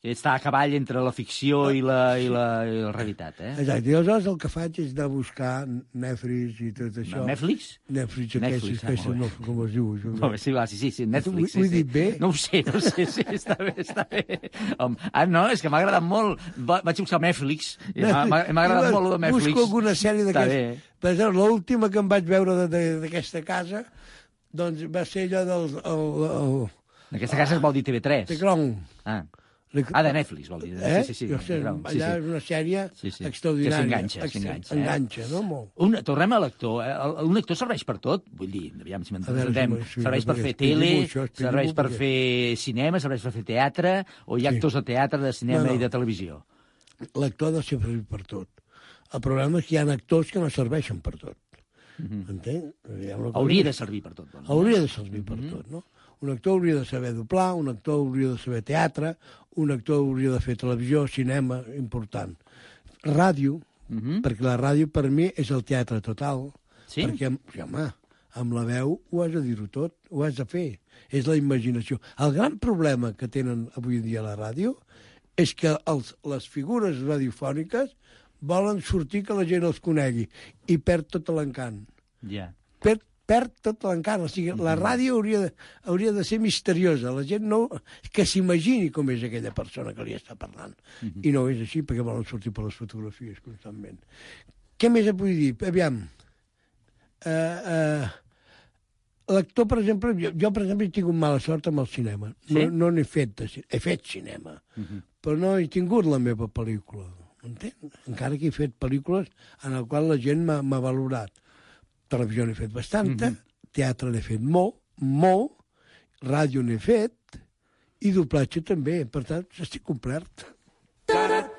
Està a cavall entre la ficció i la, i la, i la realitat, eh? Exacte. I aleshores el que faig és a buscar Netflix i tot això. Netflix? Netflix, Netflix, aquestes, ah, aquestes, molt no, com es diu. Molt bé, sí, va, sí, sí, sí, Netflix. Ho he sí, dit bé? No ho sé, no ho sé, sí, està bé, està bé. Home, ah, no, és que m'ha agradat molt. Va, vaig buscar Netflix, i m'ha agradat molt el de Netflix. Busco alguna sèrie d'aquestes. Per exemple, l'última que em vaig veure de- de- d'aquesta casa doncs va ser allò del... El, el, Aquesta casa es vol dir TV3. The Crown. Ah. Ah, de Netflix, vol dir. Eh? Sí, sí, sí. Jo sé, Crown, sí, allà sí. és una sèrie Sí, sí. extraordinària. Que s'enganxa, s'enganxa. Eh? Enganxa, no? Molt. Un, tornem a l'actor. eh? Un actor serveix per tot? Vull dir, aviam si m'entendem. si serveix per fer tele, això, serveix per fer cinema, serveix per fer teatre, o hi ha Sí. actors de teatre, de cinema No, no. i de televisió? L'actor ha de ser servir per tot. El problema és que hi ha actors que no serveixen per tot. Ha una cosa Hauria de servir per tot. Doncs. Hauria de servir per tot, no? Un actor hauria de saber doblar, un actor hauria de saber teatre, un actor hauria de fer televisió, cinema, important. Ràdio, perquè la ràdio per mi és el teatre total. Sí? Perquè, sí, home, amb la veu ho has de dir-ho tot, ho has de fer. És la imaginació. El gran problema que tenen avui en dia la ràdio és que els, les figures radiofòniques volen sortir que la gent els conegui i perd tot l'encant Ja. perd, perd tot l'encant. O sigui, la ràdio hauria de, hauria de ser misteriosa. La gent no... que s'imagini com és aquella persona que li està parlant. I no és així, perquè volen sortir per les fotografies constantment. Què més et vull dir? Aviam. Uh, uh, L'actor, per exemple, jo, jo, per exemple, he tingut mala sort amb el cinema. Sí? No, no n'he fet, de, ci- he fet cinema, però no he tingut la meva pel·lícula. Entens? Encara que he fet pel·lícules en el qual la gent m'ha valorat. Televisió n'he fet bastanta, teatre n'he fet molt, molt, ràdio n'he fet, i doblatge també. Per tant, estic complert. Tarat,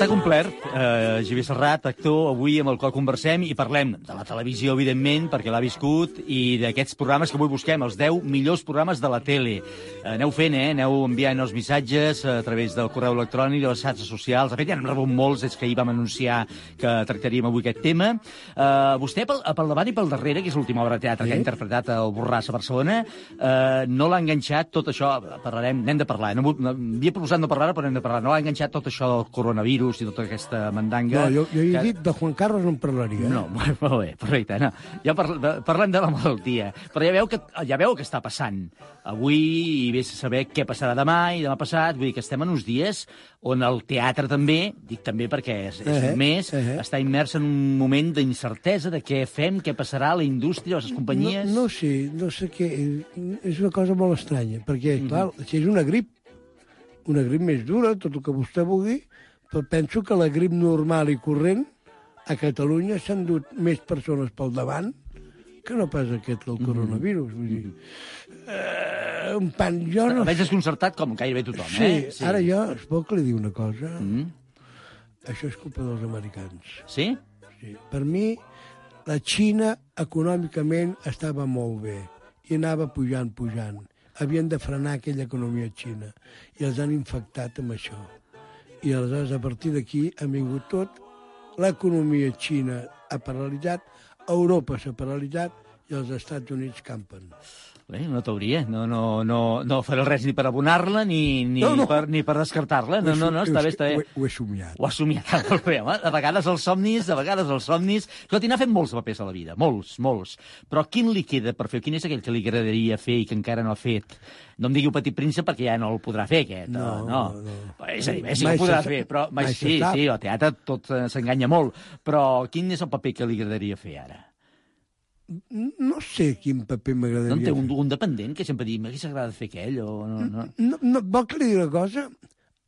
Està complert. Uh, Javier Serrat, actor, avui amb el qual conversem i parlem de la televisió, evidentment, perquè l'ha viscut, i d'aquests programes que avui busquem, els 10 millors programes de la tele. Uh, aneu fent, eh? Aneu enviant els missatges a través del correu electrònic, de les xarxes socials. De fet, ja n'hem rebut molts des que ahir vam anunciar que tractaríem avui aquest tema. Uh, vostè, pel, pel davant i pel darrere, que és l'última obra de teatre sí. que ha interpretat el Borràs a Barcelona, uh, no l'ha enganxat tot això, parlarem, n'hem de parlar, no, no, havia proposat no parlar però n'hem de parlar, no l'ha enganxat tot això del coronavirus i tota aquesta mandanga... No, jo, jo he que... dit de Juan Carlos no en parlaria. Eh? No, (laughs) molt bé, perfecte. No. Ja par parlem de la malaltia, però ja veu, que, ja veu que està passant. Avui i vés a saber què passarà demà i demà passat, vull dir que estem en uns dies on el teatre també, dic també perquè és, és uh -huh, un mes, uh -huh. està immers en un moment d'incertesa de què fem, què passarà a la indústria, a les companyies... No, no sé, no sé què... És una cosa molt estranya, perquè, clar, uh -huh. si és una grip, una grip més dura, tot el que vostè vulgui, però penso que la grip normal i corrent a Catalunya s'han dut més persones pel davant que no pas aquest del coronavirus. Vull dir, uh, un pan, jo no... Veig desconcertat com gairebé tothom, sí, eh? Sí, ara jo, es pot que li diu una cosa? Mm. Això és culpa dels americans. Sí? Sí. Per mi, la Xina econòmicament estava molt bé i anava pujant, pujant. Havien de frenar aquella economia xina i els han infectat amb això. I aleshores, a partir d'aquí, ha vingut tot. L'economia xina ha paralitzat, Europa s'ha paralitzat i els Estats Units campen. Bé, una teoria. No, no, no, no faré res ni per abonar-la ni, ni, No, no. per, ni per descartar-la. No, no, no, està bé, està bé. Ho, ho he somiat. Ho ha somiat (laughs) molt bé, home. A vegades els somnis, a vegades els somnis... Escolti, n'ha fet molts papers a la vida, molts, molts. Però quin li queda per fer? Quin és aquell que li agradaria fer i que encara no ha fet? No em digui Petit Príncep perquè ja no el podrà fer, aquest. No, no. no. Però És a dir, bé, sí que ho podrà fer, però... Mai Mai, sí, sí, al teatre tot eh, s'enganya molt. Però quin és el paper que li agradaria fer ara? No sé quin paper m'agradaria No en té un, un dependent que sempre digui, m'hagués agradat fer aquell o no? no? No, no, vol que li digui una cosa?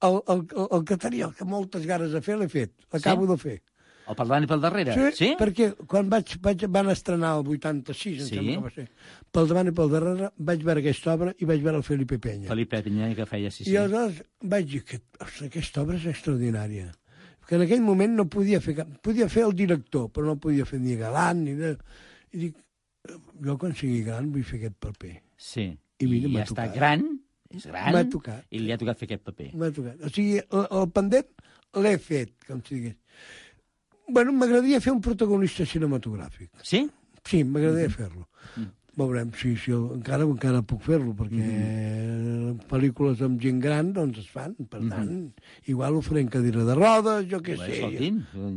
El, el, el, el que tenia el que moltes ganes de fer l'he fet, l'acabo Sí? de fer. El per davant i pel darrere? Sí, perquè quan vaig, vaig, van estrenar el 86, em Sí. sembla que va ser, pel davant i pel darrere, vaig veure aquesta obra i vaig veure el Felipe Peña. Felipe Pinyà que feia, sí, sí. I aleshores vaig dir que aquesta obra és extraordinària. Que en aquell moment no podia fer cap... Podia fer el director, però no podia fer ni galant, ni de... I dic, eh, jo quan sigui gran vull fer aquest paper. Sí. I mira, I està tocat. gran, és gran, M'ha tocat. i li ha tocat fer aquest paper. M'ha tocat. O sigui, el, el pendent l'he fet, com si digués. Bueno, m'agradaria fer un protagonista cinematogràfic. Sí? Sí, m'agradaria Mhm. fer-lo. Veurem si, si el, encara encara puc fer-lo, perquè Mhm. pel·lícules amb gent gran doncs es fan. Per tant, igual ho faré en cadira de rodes, jo què sé.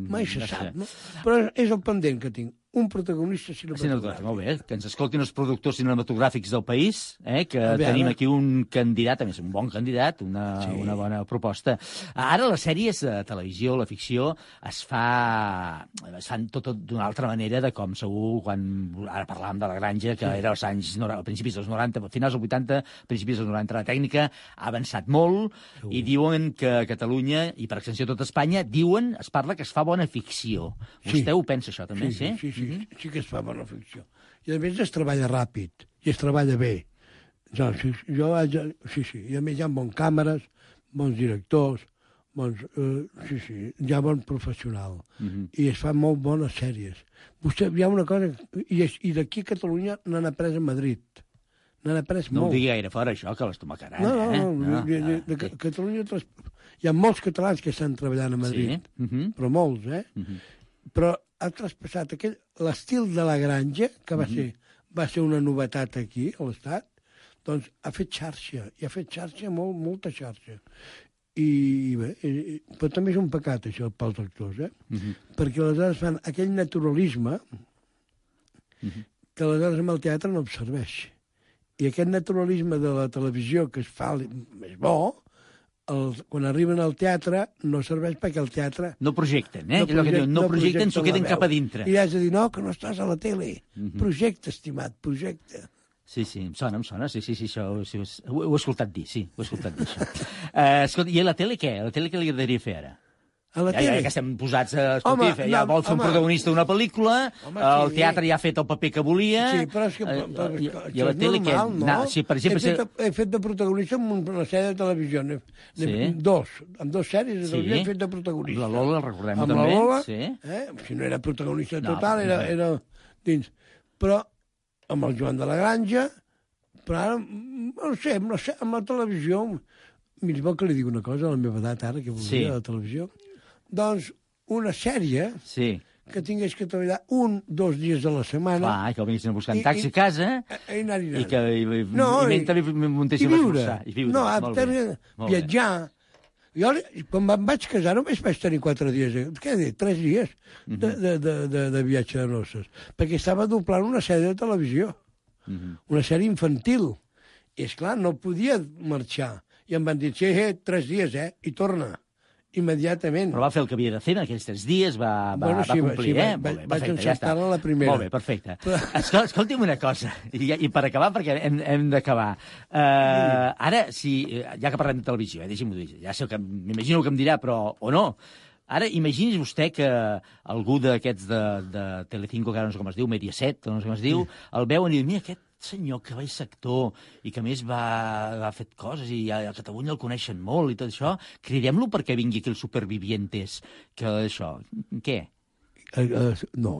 Mai se sap, no? Però és el pendent que tinc. Un protagonista Cinematogràfic, molt bé. Que ens escoltin els productors cinematogràfics del país, eh? que veure. tenim aquí un candidat, a més, un bon candidat, una, sí. una bona proposta. Ara les sèries de televisió, la ficció, es fa es fan tot, tot d'una altra manera de com segur quan... Ara parlàvem de la granja, que era als anys... A principis dels 90, a finals dels 80, principis dels 90, la tècnica ha avançat molt i diuen que a Catalunya, i per extensió tot Espanya, diuen, es parla que es fa bona ficció. Sí. Vostè ho pensa, això, també? Sí, sí, sí, sí, sí que es fa bona ficció. I a més es treballa ràpid i es treballa bé. No, sí, jo vaig... a- Sí, sí, i a més hi ha bons càmeres, bons directors, bons... Eh, sí, sí, hi ha bon professional. Mhm. I es fan molt bones sèries. Vostè, hi ha una cosa... I, és- i d'aquí a Catalunya n'han après a Madrid. N'han après No ho molt. digui gaire fora, això, que les tomacaran, No, no, eh? no, de, de, de, de Catalunya... Hi ha molts catalans que estan treballant a Madrid, Sí, mhm. però molts, eh? Però ha traspassat aquell l'estil de la granja, que va, Mhm. ser, va ser una novetat aquí, a l'Estat, doncs ha fet xarxa, i ha fet xarxa, molt, molta xarxa. I bé, i, i- però també és un pecat, això, pels actors, eh? Mhm. Perquè aleshores fan aquell naturalisme Mhm. que aleshores amb el teatre no observeix. I aquest naturalisme de la televisió, que es fa més bo, el, quan arriben al teatre no serveix perquè el teatre... No projecten, eh? Allò que diuen, no projecten, s'ho queden cap a dintre. I has de dir, no, que no estàs a la tele. Mhm. Projecte, estimat, projecte. Sí, sí, em sona, em sona, sí, sí, sí, això, sí, ho, ho he escoltat dir, sí, ho he escoltat dir, això. Uh, (laughs) escolta, i a la tele què? A la tele què li agradaria fer ara? A la ja, tele? ja que estem posats a... Escolti, Home, ja no, vol fer un protagonista d'una pel·lícula, Home, el sí. teatre ja ha fet el paper que volia... Sí, però és que... eh, però, i, això i a la tele normal, què? no? Na, sí, per exemple... he, fet, de- he fet de protagonista en una sèrie de televisió. Ne, Sí. Dos. Amb dos sèries de Sí. televisió he fet de protagonista. Amb la Lola, recordem-ho Amb també, la Lola, sí. eh? si no era protagonista No, total, era, no. era dins. Però amb el Joan de la Granja, però ara, no sé, no sé, amb la televisió... Mira, vol que li digui una cosa a la meva edat ara, que volia Sí. la televisió? Doncs una sèrie Sí. que tingués que treballar un, dos dies a la setmana... Clar, que el vinguessin a buscar en taxi i- a casa i anar i anar. i que i, i, No, i i- mentre I muntéssim a viure. esmorzar. I viure. No, a molt bé. bé. viatjar. Jo, quan em vaig casar, només vaig tenir quatre dies, què dit, tres dies Mhm. de, de, de, de, de viatge de noces, perquè estava doblant una sèrie de televisió, Mhm. una sèrie infantil. I, és clar no podia marxar. I em van dir, sí, eh, tres dies, eh, i torna, immediatament. Però va fer el que havia de fer en aquells tres dies, va, va, Bueno, sí, va- complir, sí, va- eh? va- bé, vaig perfecte, ja encertar-la a la primera. Molt bé, perfecte. (laughs) Però- Escol, escolti'm una cosa, i, i per acabar, perquè hem, hem d'acabar. Uh, ara, si, eh, ja que parlem de televisió, eh, deixi'm-ho dir, ja sé que m'imagino que em dirà, però o no. Ara, imagini's vostè que algú d'aquests de, de Telecinco, que ara no sé com es diu, Mediaset, no sé com es diu, el veuen i diu, mira, aquest senyor que va ser actor i que a més va, ha fet coses i a, a Catalunya el coneixen molt i tot això, cridem-lo perquè vingui aquí els supervivientes, que això, què? Eh, eh, no,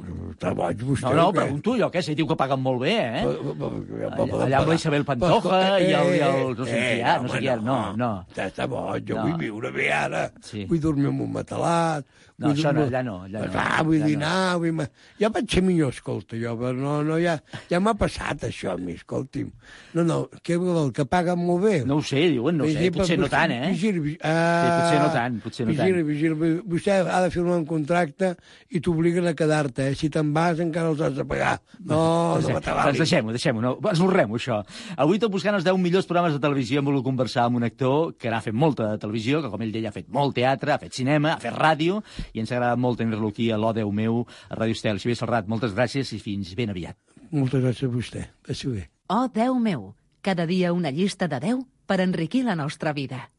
boig vostè. No, no, pregunto jo, què sé, diu que paguen molt bé, eh? Allà, amb la Isabel Pantoja i el, i el no sé eh, qui, ah, no sé qui, era, no, no. Està, boig, jo No. vull viure bé ara. Vull dormir en un matalat. No, vull això no, allà no, allà no. Ah, vull Allà no. dinar, vull... ma- Ja vaig ser millor, escolta, jo, però no, no, ja, ja m'ha passat això a mi, escolti'm. No, no, què vol, que paguen molt bé? No ho sé, diuen, no ho sé, potser no tant, eh? Vigili, vigili, ah, Sí, potser no tant, potser no vigili, tant. Vigili, vostè ha de firmar un contracte i t'obliguen a quedar-te, eh? Si te'n vas encara els has de pagar. No, no Doncs m'atabalis. deixem-ho, deixem-ho, no, esborrem-ho, això. Avui tot buscant els 10 millors programes de televisió hem volgut conversar amb un actor que n'ha fet molta de televisió, que com ell deia ha fet molt teatre, ha fet cinema, ha fet ràdio, i ens ha agradat molt tenir-lo aquí a l'O Déu meu, a Ràdio Estel. Xavier Serrat, moltes gràcies i fins ben aviat. Moltes gràcies a vostè. Passi bé. Oh, Déu meu, cada dia una llista de 10 per enriquir la nostra vida.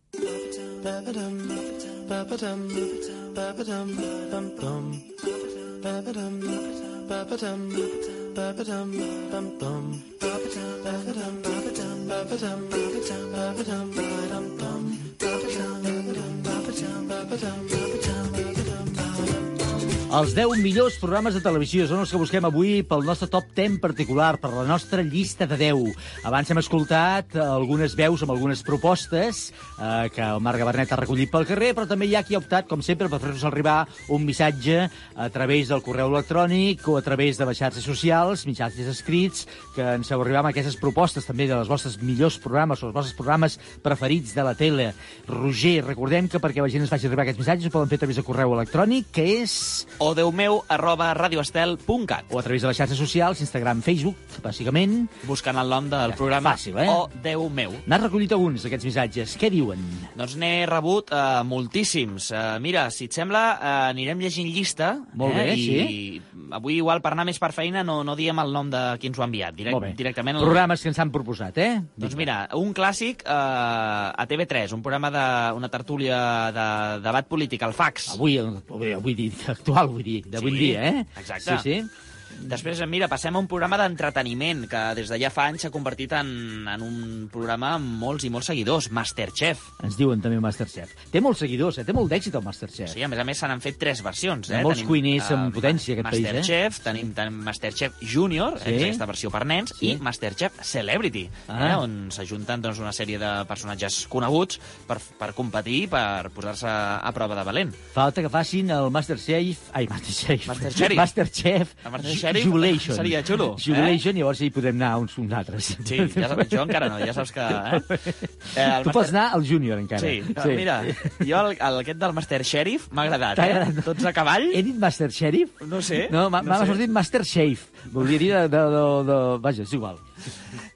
Els 10 millors programes de televisió són els que busquem avui pel nostre top 10 particular, per la nostra llista de 10. Abans hem escoltat eh, algunes veus amb algunes propostes eh, que el Marc Gabernet ha recollit pel carrer, però també hi ha qui ha optat, com sempre, per fer-nos arribar un missatge a través del correu electrònic o a través de les xarxes socials, missatges escrits, que ens feu arribar amb aquestes propostes també de les vostres millors programes o els vostres programes preferits de la tele. Roger, recordem que perquè la gent ens faci arribar aquests missatges ho poden fer a través de correu electrònic, que és o deumeu arroba radioestel.cat o a través de les xarxes socials, Instagram, Facebook, bàsicament. buscant el nom del programa Fàcil, eh? O Déu meu. N'has recollit alguns d'aquests missatges. Què diuen? Doncs n'he rebut uh, moltíssims. Uh, mira, si et sembla, uh, anirem llegint llista. Molt eh? bé, I sí. avui, igual, per anar més per feina, no, no diem el nom de qui ens ho ha enviat. Direct, Molt bé. Directament. El... Programes que ens han proposat, eh? Doncs mira, un clàssic uh, a TV3, un programa de una tertúlia de debat polític, el fax. Avui, avui, avui dir, actual, vull dir, d'avui Sí, dia, eh? exacte. Sí, sí. Després, mira, passem a un programa d'entreteniment que des de ja fa anys s'ha convertit en, en un programa amb molts i molts seguidors, Masterchef. Ens diuen també Masterchef. Té molts seguidors, eh? Té molt d'èxit el Masterchef. Sí, a més a més se n'han fet tres versions. Hi ha Eh? molts cuiners amb potència, aquest país, eh? Masterchef, tenim, tenim Masterchef Junior, Sí. aquesta versió per nens, Sí. i Masterchef Celebrity, Ah. eh? on s'ajunten doncs, una sèrie de personatges coneguts per, per competir, per posar-se a prova de valent. Falta que facin el Masterchef... Ai, Masterchef. Masterchef. Masterchef. Masterchef Ju- Jubilation. seria xulo, eh? Jubilation, llavors hi podem anar uns, uns altres. Sí, ja saps, jo encara no, ja saps que... Eh? (laughs) Eh, el tu pots anar al júnior, encara. Sí, sí, mira, jo el, el, aquest del Master Sheriff m'ha agradat, eh? Tots a cavall. He dit Master Sheriff? No sé. No, m'ha no sé. sortit Master Shave. Volia dir de, de, de, de... Vaja, és igual.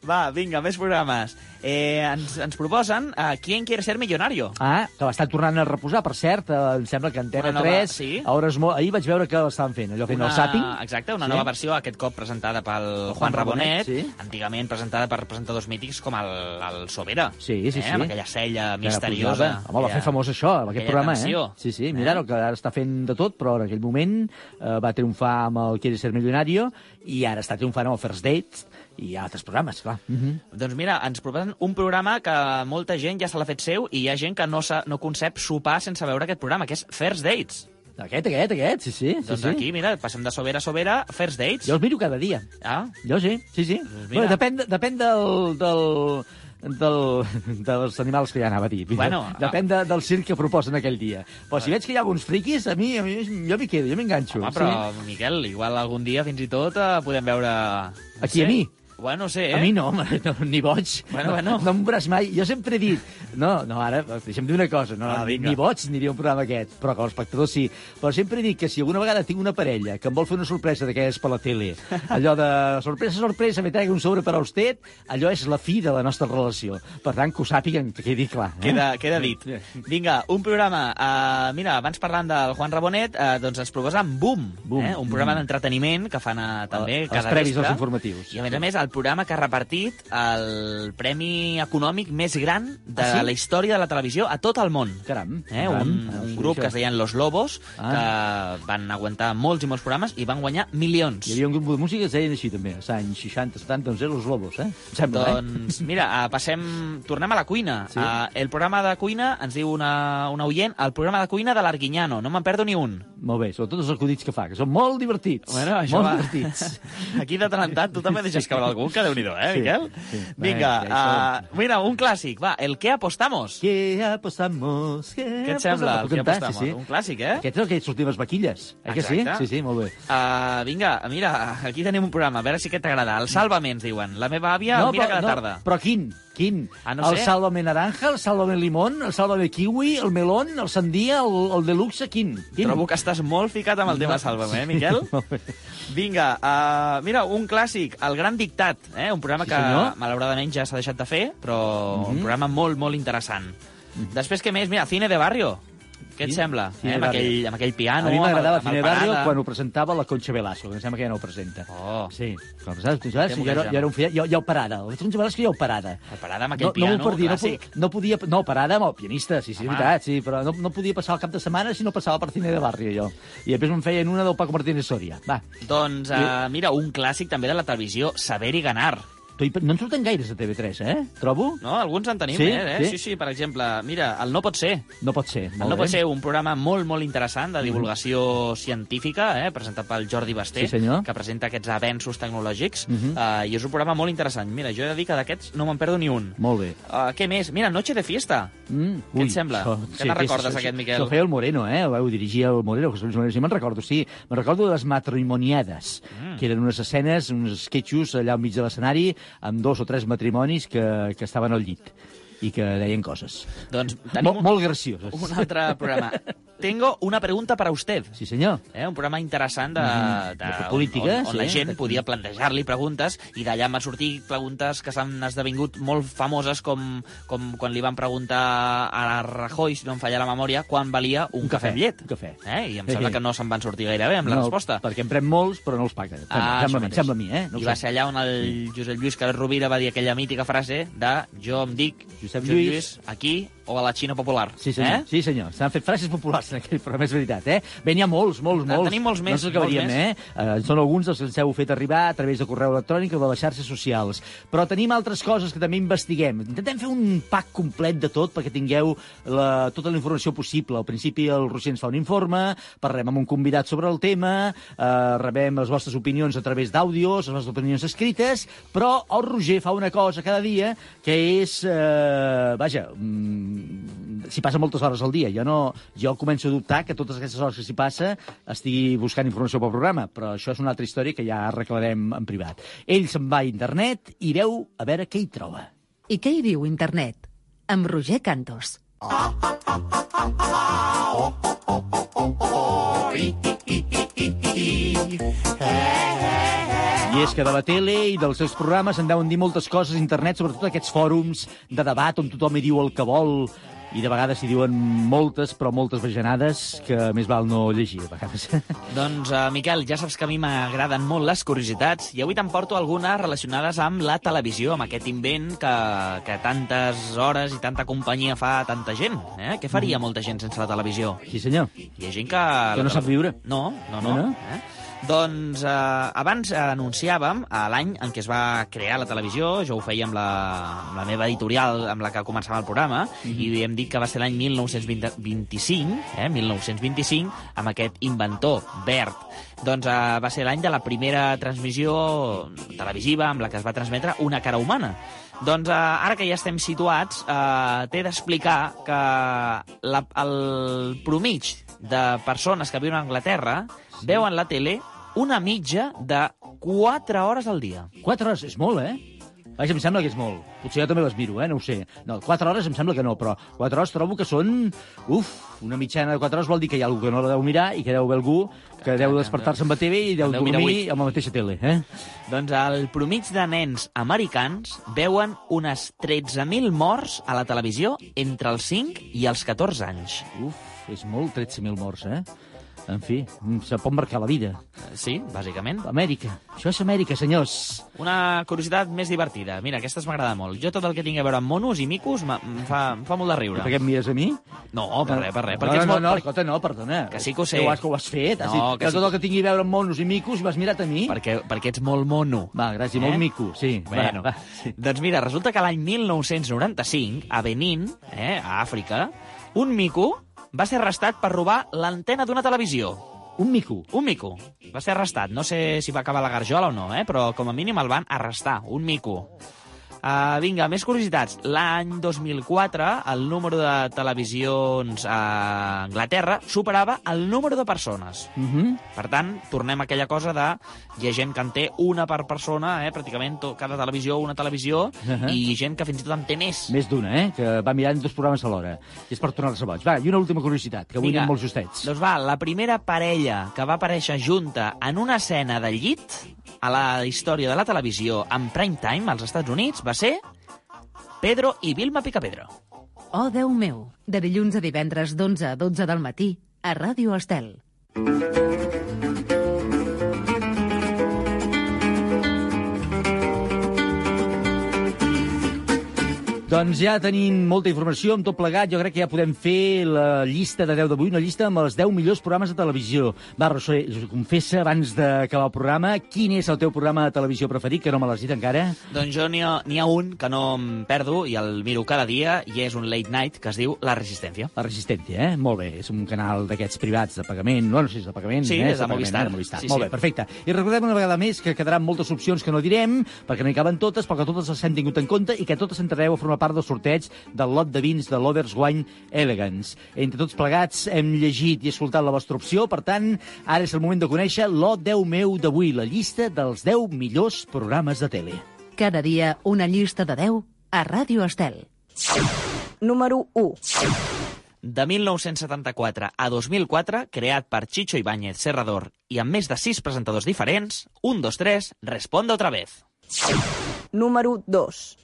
Va, vinga, més programes. Eh, ens, ens proposen uh, ¿Quién quiere ser millonario? Ah, que l'estan tornant a reposar, per cert. Eh, em sembla que Antena Una nova- 3... sí. A hores molt... Ahir vaig veure que l'estaven fent, allò fent el zapping. Exacte, una Sí. nova versió, aquest cop presentada pel Juan, Juan Rabonet, Rabonet, sí. antigament presentada per presentadors mítics com el, el Sobera. Sí, sí, eh? sí. Amb aquella cella misteriosa. posava. Home, va fer famós això, amb aquest aquella programa, tensió. eh? Sí, sí, mira, eh? que ara està fent de tot, però en aquell moment eh, va triomfar amb el Quiere ser millonario i ara està triomfant amb el First Dates i altres programes, clar. Mm -hmm. Doncs mira, ens proposen un programa que molta gent ja se l'ha fet seu i hi ha gent que no, sa- no concep sopar sense veure aquest programa, que és First Dates. Aquest, aquest, aquest, sí, sí. Doncs sí, sí. aquí, mira, passem de Sobera a Sobera, First Dates. Jo els miro cada dia. Ah, Jo sí, sí, sí. mira. Bueno, depèn, de- depèn del, del, del, dels animals que ja anava a dir. Bueno, depèn de, del circ que proposen aquell dia. Però si veig que hi ha alguns friquis, a mi, a mi jo m'hi quedo, jo m'enganxo. home, però, Miquel, igual algun dia fins i tot eh, podem veure... no Aquí, a mi? Bueno, no sé, eh? A mi no, home, (laughs) no, ni boig. Bueno, bueno. No, no em veuràs mai. Jo sempre he dit... No, no, ara, deixa'm dir una cosa. No, Ah, ni, vinga. ni boig aniria a un programa aquest, però com a espectador sí. Però sempre he dit que si alguna vegada tinc una parella que em vol fer una sorpresa d'aquelles per la tele, (laughs) allò de sorpresa, sorpresa, me traigo un sobre per a usted, allò és la fi de la nostra relació. Per tant, que ho sàpiguen, que quedi clar. Eh? Queda, queda dit. Vinga, un programa. Uh, mira, abans parlant del Juan Rabonet, uh, doncs ens proposen Boom, Boom. eh? un programa Mm. d'entreteniment que fan uh, també Els cada previs vespre. dels informatius. I a més a més, el programa que ha repartit el premi econòmic més gran de Ah, sí? la història de la televisió a tot el món. Caram. Eh? caram. Un, Ah, un grup això. que es deien Los Lobos, Ah. que van aguantar molts i molts programes i van guanyar milions. Hi havia un grup de música que es deien així, també, als anys 60, 70, doncs, els Lobos, eh? Em sembla, Doncs mira, uh, passem... Tornem a la cuina. Sí. Uh, el programa de cuina, ens diu una, una oient, el programa de cuina de l'Arguinyano. No me'n perdo ni un. eh? Molt bé, sobretot els acudits que fa, que són molt divertits. Bueno, això molt va. divertits. (laughs) Aquí de tant en tant tu també deixes caure (laughs) algú, que déu-n'hi-do, eh, Sí, Miquel? sí. Vinga, ja uh, mira, un clàssic, va, el que apostamos. ¿Qué apostamos? ¿Qué, Què et sembla, el que apostamos? Sí, sí. Un clàssic, eh? Aquest és el que sortim les vaquilles, eh que sí? Sí, sí, molt bé. Uh, vinga, mira, aquí tenim un programa, a veure si aquest t'agrada. El Sálvame, ens diuen. La meva àvia el mira cada tarda. Però quin? Quin? Ah, no el sé. Sálvame Naranja, el Sálvame Limón, el Sálvame Kiwi, el Melón, el Sandía, el, el Deluxe, quin? quin? Trobo que estàs molt ficat amb el tema Sálvame, eh, Miquel? (laughs) Vinga, uh, mira, un clàssic, El Gran Dictat, eh? un programa Sí, que senyor. malauradament ja s'ha deixat de fer, però un Mhm. programa molt, molt interessant. Després, què més? Mira, Cine de Barrio. Què et sembla? Cine Eh? Amb, aquell, amb aquell piano, a mi m'agradava Cine Barrio quan ho presentava la Concha Velasco, que em sembla que ja no ho presenta. Oh. Sí, tu saps? Què Jo, era, jo era un fill, jo, jo parada. El Concha Velasco jo parada. El Parada amb aquell no, piano no no, clàssic. po- no podia... No, parada amb el pianista, sí, sí, és veritat, sí, però no, no podia passar el cap de setmana si no passava per Cine de Barrio, jo. I després me'n feien una del Paco Martínez Soria. Va, Doncs, uh, mira, un clàssic també de la televisió, Saber i Ganar. No en surten gaires a TV3, eh? Trobo? No, alguns en tenim, Sí? eh? eh? Sí? Sí, sí, per exemple, mira, el No pot ser. No pot ser. El No bé. pot ser un programa molt, molt interessant de divulgació científica, eh? presentat pel Jordi Basté, Sí, senyor. que presenta aquests avenços tecnològics, Mhm. uh, i és un programa molt interessant. Mira, jo he de dir que d'aquests no me'n perdo ni un. Molt bé. Uh, què més? Mira, Noche de Fiesta. Mm, Què et sembla? Què te'n recordes, aquest, Miquel? Això feia el Moreno, eh? Ho vau dirigir el Moreno, José Luis Moreno. Sí, me'n recordo, sí. Me'n recordo de les matrimoniades, Mm. que eren unes escenes, uns sketchos allà al mig de l'escenari, amb dos o tres matrimonis que, que estaven al llit i que deien coses. Doncs tenim Molt, molt gracioses. un altre programa. (laughs) Tengo una pregunta para usted. Sí, senyor. Eh, un programa interessant de, Mhm. de, De política, on, on, on sí, la gent de- podia plantejar-li preguntes i d'allà van sortir preguntes que s'han esdevingut molt famoses com, com quan li van preguntar a Rajoy, si no em falla la memòria, quan valia un, Un cafè, cafè, amb llet. un cafè. Eh? I em sembla que no se'n van sortir gaire bé amb la no, resposta. Perquè en pren molts, però no els paga. Ah, sembla, mi, sembla a mi, eh? No I va ser allà on el Josep Lluís Carles Rovira va dir aquella mítica frase de jo em dic Josep Josep Lluís. Aquí o a la Xina Popular. Sí, senyor. Eh? Sí, senyor. S'han fet frases populars en aquell programa, és veritat, eh? Bé, n'hi ha molts, molts, En molts. tenim molts més, No ens acabaríem, molts eh? eh? Són alguns dels que ens heu fet arribar a través de correu electrònic o de les xarxes socials. Però tenim altres coses que també investiguem. Intentem fer un pack complet de tot perquè tingueu la, tota la informació possible. Al principi el Roger ens fa un informe, parlem amb un convidat sobre el tema, eh, rebem les vostres opinions a través d'àudios, les vostres opinions escrites, però el Roger fa una cosa cada dia que és, eh, vaja, mm, s'hi passa moltes hores al dia. Jo, no, jo començo a dubtar que totes aquestes hores que s'hi passa estigui buscant informació pel programa, però això és una altra història que ja arreglarem en privat. Ell se'n va a internet i veu a veure què hi troba. I què hi diu internet? Amb Roger Cantos. I és que de la tele i dels seus programes en deuen dir moltes coses a internet, sobretot aquests fòrums de debat on tothom hi diu el que vol i de vegades s'hi diuen moltes, però moltes bajanades que més val no llegir, a vegades. (laughs) Doncs, uh, Miquel, ja saps que a mi m'agraden molt les curiositats i avui t'emporto algunes relacionades amb la televisió, amb aquest invent que, que tantes hores i tanta companyia fa a tanta gent. Eh? Què faria Mhm. molta gent sense la televisió? Sí, senyor. Hi ha gent que... Que no sap viure. No, no, no. No, no? Eh? Doncs eh, abans anunciàvem eh, l'any en què es va crear la televisió, jo ho feia amb la, amb la meva editorial amb la que començava el programa, Mhm. i hem dit que va ser l'any 1925, eh, 1925, amb aquest inventor, Bert. Doncs eh, va ser l'any de la primera transmissió televisiva amb la que es va transmetre una cara humana. Doncs eh, ara que ja estem situats, eh, t'he d'explicar que la, el promig de persones que viuen a Anglaterra. Veuen la tele una mitja de 4 hores al dia. 4 hores és molt, eh? Vaja, em sembla que és molt. Potser jo també les miro, eh? No ho sé. No, 4 hores em sembla que no, però 4 hores trobo que són... Uf, una mitjana de 4 hores vol dir que hi ha algú que no la deu mirar i que deu haver algú que deu despertar-se amb la TV i deu Deu dormir amb la mateixa tele, eh? Doncs el promig de nens americans veuen unes 13.000 morts a la televisió entre els 5 i els 14 anys. Uf, és molt, 13.000 morts, eh? En fi, se pot marcar la vida. Sí, bàsicament. Amèrica. Això és Amèrica, senyors. Una curiositat més divertida. Mira, aquestes m'agrada molt. Jo tot el que tingui a veure amb monos i micos em fa, em fa molt de riure. Per què em mires a mi? No, per res, per res. No, perquè no, no, molt... no, escolta, no, perdona. Que sí que ho sé. Que ho has, que ho has fet. No, has dit que que sí tot el que tingui a veure amb monos i micos m'has mirat a mi. Perquè, perquè ets molt mono. Va, gràcies, Eh? molt mico, sí. Bueno, va, va, sí. doncs mira, resulta que l'any 1995, a Benín, eh, a Àfrica, un mico va ser arrestat per robar l'antena d'una televisió. Un mico? Un mico. Va ser arrestat. No sé si va acabar la garjola o no, eh? però com a mínim el van arrestar. Un mico. Uh, vinga, més curiositats. L'any 2004, el número de televisions a Anglaterra superava el número de persones. Uh -huh. Per tant, tornem a aquella cosa de... Hi ha gent que en té una per persona, eh? pràcticament to, cada televisió, una televisió, uh. -huh. i gent que fins i tot en té més. Més d'una, eh? Que va mirant dos programes alhora. I és per tornar-se boig. Va, i una última curiositat, que avui Vinga. anem molt justets. Doncs va, la primera parella que va aparèixer junta en una escena de llit a la història de la televisió en prime time als Estats Units va ser Pedro i Vilma Picapedro. Oh, Déu meu, de dilluns a divendres d'11 a 12 del matí, a Ràdio Estel. Doncs ja tenim molta informació amb tot plegat. Jo crec que ja podem fer la llista de 10 d'avui, una llista amb els 10 millors programes de televisió. Va, Roser, confessa, abans d'acabar el programa, quin és el teu programa de televisió preferit, que no me l'has dit encara? Doncs jo n'hi ha, ha un que no em perdo i el miro cada dia i és un late night que es diu La Resistència. La Resistència, eh? Molt bé. És un canal d'aquests privats de pagament. No, no sé si és de pagament. Sí, eh? és de pagament, Movistar. eh? de Movistar. Sí, Molt sí. bé, perfecte. I recordem una vegada més que quedaran moltes opcions que no direm, perquè no hi caben totes, però que totes les hem tingut en compte i que totes entrareu a formar part del sorteig del lot de vins de l'Overs Wine Elegance. Entre tots plegats hem llegit i escoltat la vostra opció, per tant, ara és el moment de conèixer l'Ot 10 meu d'avui, la llista dels 10 millors programes de tele. Cada dia una llista de 10 a Ràdio Estel. Número 1. De 1974 a 2004, creat per Chicho Ibáñez Serrador i amb més de sis presentadors diferents, 1, 2, 3, Responde otra vez. Número 2.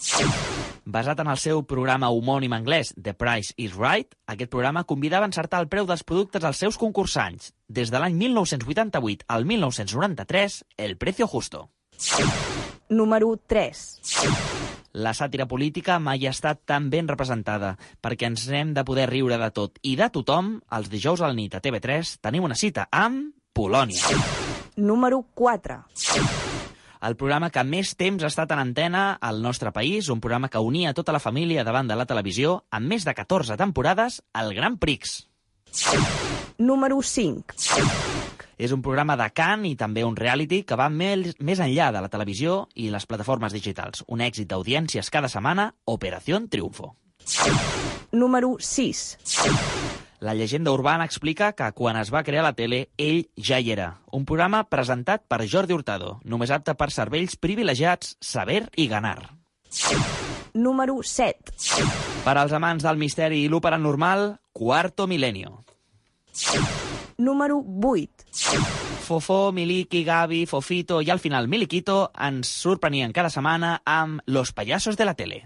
Basat en el seu programa homònim anglès The Price is Right, aquest programa convidava a encertar el preu dels productes als seus concursants. Des de l'any 1988 al 1993, El Precio Justo. Número 3. La sàtira política mai ha estat tan ben representada, perquè ens hem de poder riure de tot i de tothom. Els dijous al nit a TV3 tenim una cita amb Polònia. Número 4. El programa que més temps ha estat en antena al nostre país, un programa que unia tota la família davant de la televisió, amb més de 14 temporades, el Gran Prix. Número 5. És un programa de cant i també un reality que va més, més enllà de la televisió i les plataformes digitals. Un èxit d'audiències cada setmana, Operació Triunfo. Número 6. La llegenda urbana explica que quan es va crear la tele, ell ja hi era. Un programa presentat per Jordi Hurtado, només apte per cervells privilegiats, saber i ganar. Número 7. Per als amants del misteri i lo paranormal, Cuarto Milenio. Número 8. Fofó, Miliki, Gavi, Fofito i al final Miliquito ens sorprenien cada setmana amb Los Payasos de la Tele.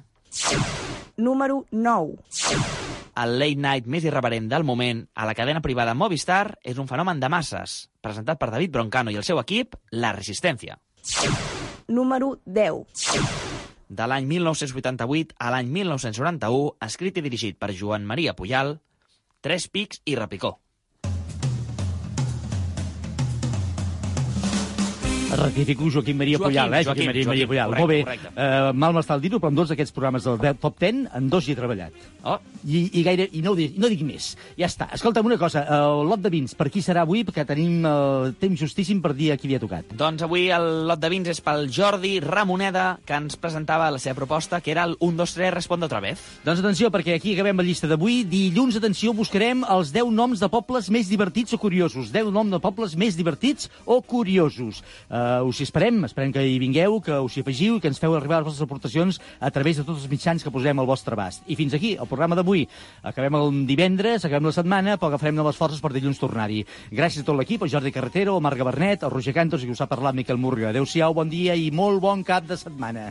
Número 9. El late night més irreverent del moment a la cadena privada Movistar és un fenomen de masses, presentat per David Broncano i el seu equip, La Resistència. Número 10. De l'any 1988 a l'any 1991, escrit i dirigit per Joan Maria Pujal, Tres pics i repicó. Rectifico Joaquim Maria Joaquim, Pujal, eh? Joaquim, Maria, Joaquim, Maria Pujal. correcte, Molt bé. correcte. Uh, mal m'està el dir-ho, però en dos d'aquests programes del de- Top 10, en dos hi he treballat. Oh. I, i, gaire, i no, ho dic, no dic més. Ja està. Escolta'm una cosa, el lot de vins, per qui serà avui? Perquè tenim uh, temps justíssim per dir a qui li ha tocat. Doncs avui el lot de vins és pel Jordi Ramoneda, que ens presentava la seva proposta, que era el 1, 2, 3, responde otra vez. Doncs atenció, perquè aquí acabem la llista d'avui. Dilluns, atenció, buscarem els 10 noms de pobles més divertits o curiosos. 10 noms de pobles més divertits o curiosos. Uh, us hi esperem, esperem que hi vingueu, que us hi afegiu i que ens feu arribar les vostres aportacions a través de tots els mitjans que posem al vostre abast. I fins aquí, el programa d'avui. Acabem el divendres, acabem la setmana, però agafarem noves forces per dilluns tornar-hi. Gràcies a tot l'equip, el Jordi Carretero, el Marc Gabernet, el Roger Cantos i que us ha parlat Miquel Murga. Adéu-siau, bon dia i molt bon cap de setmana.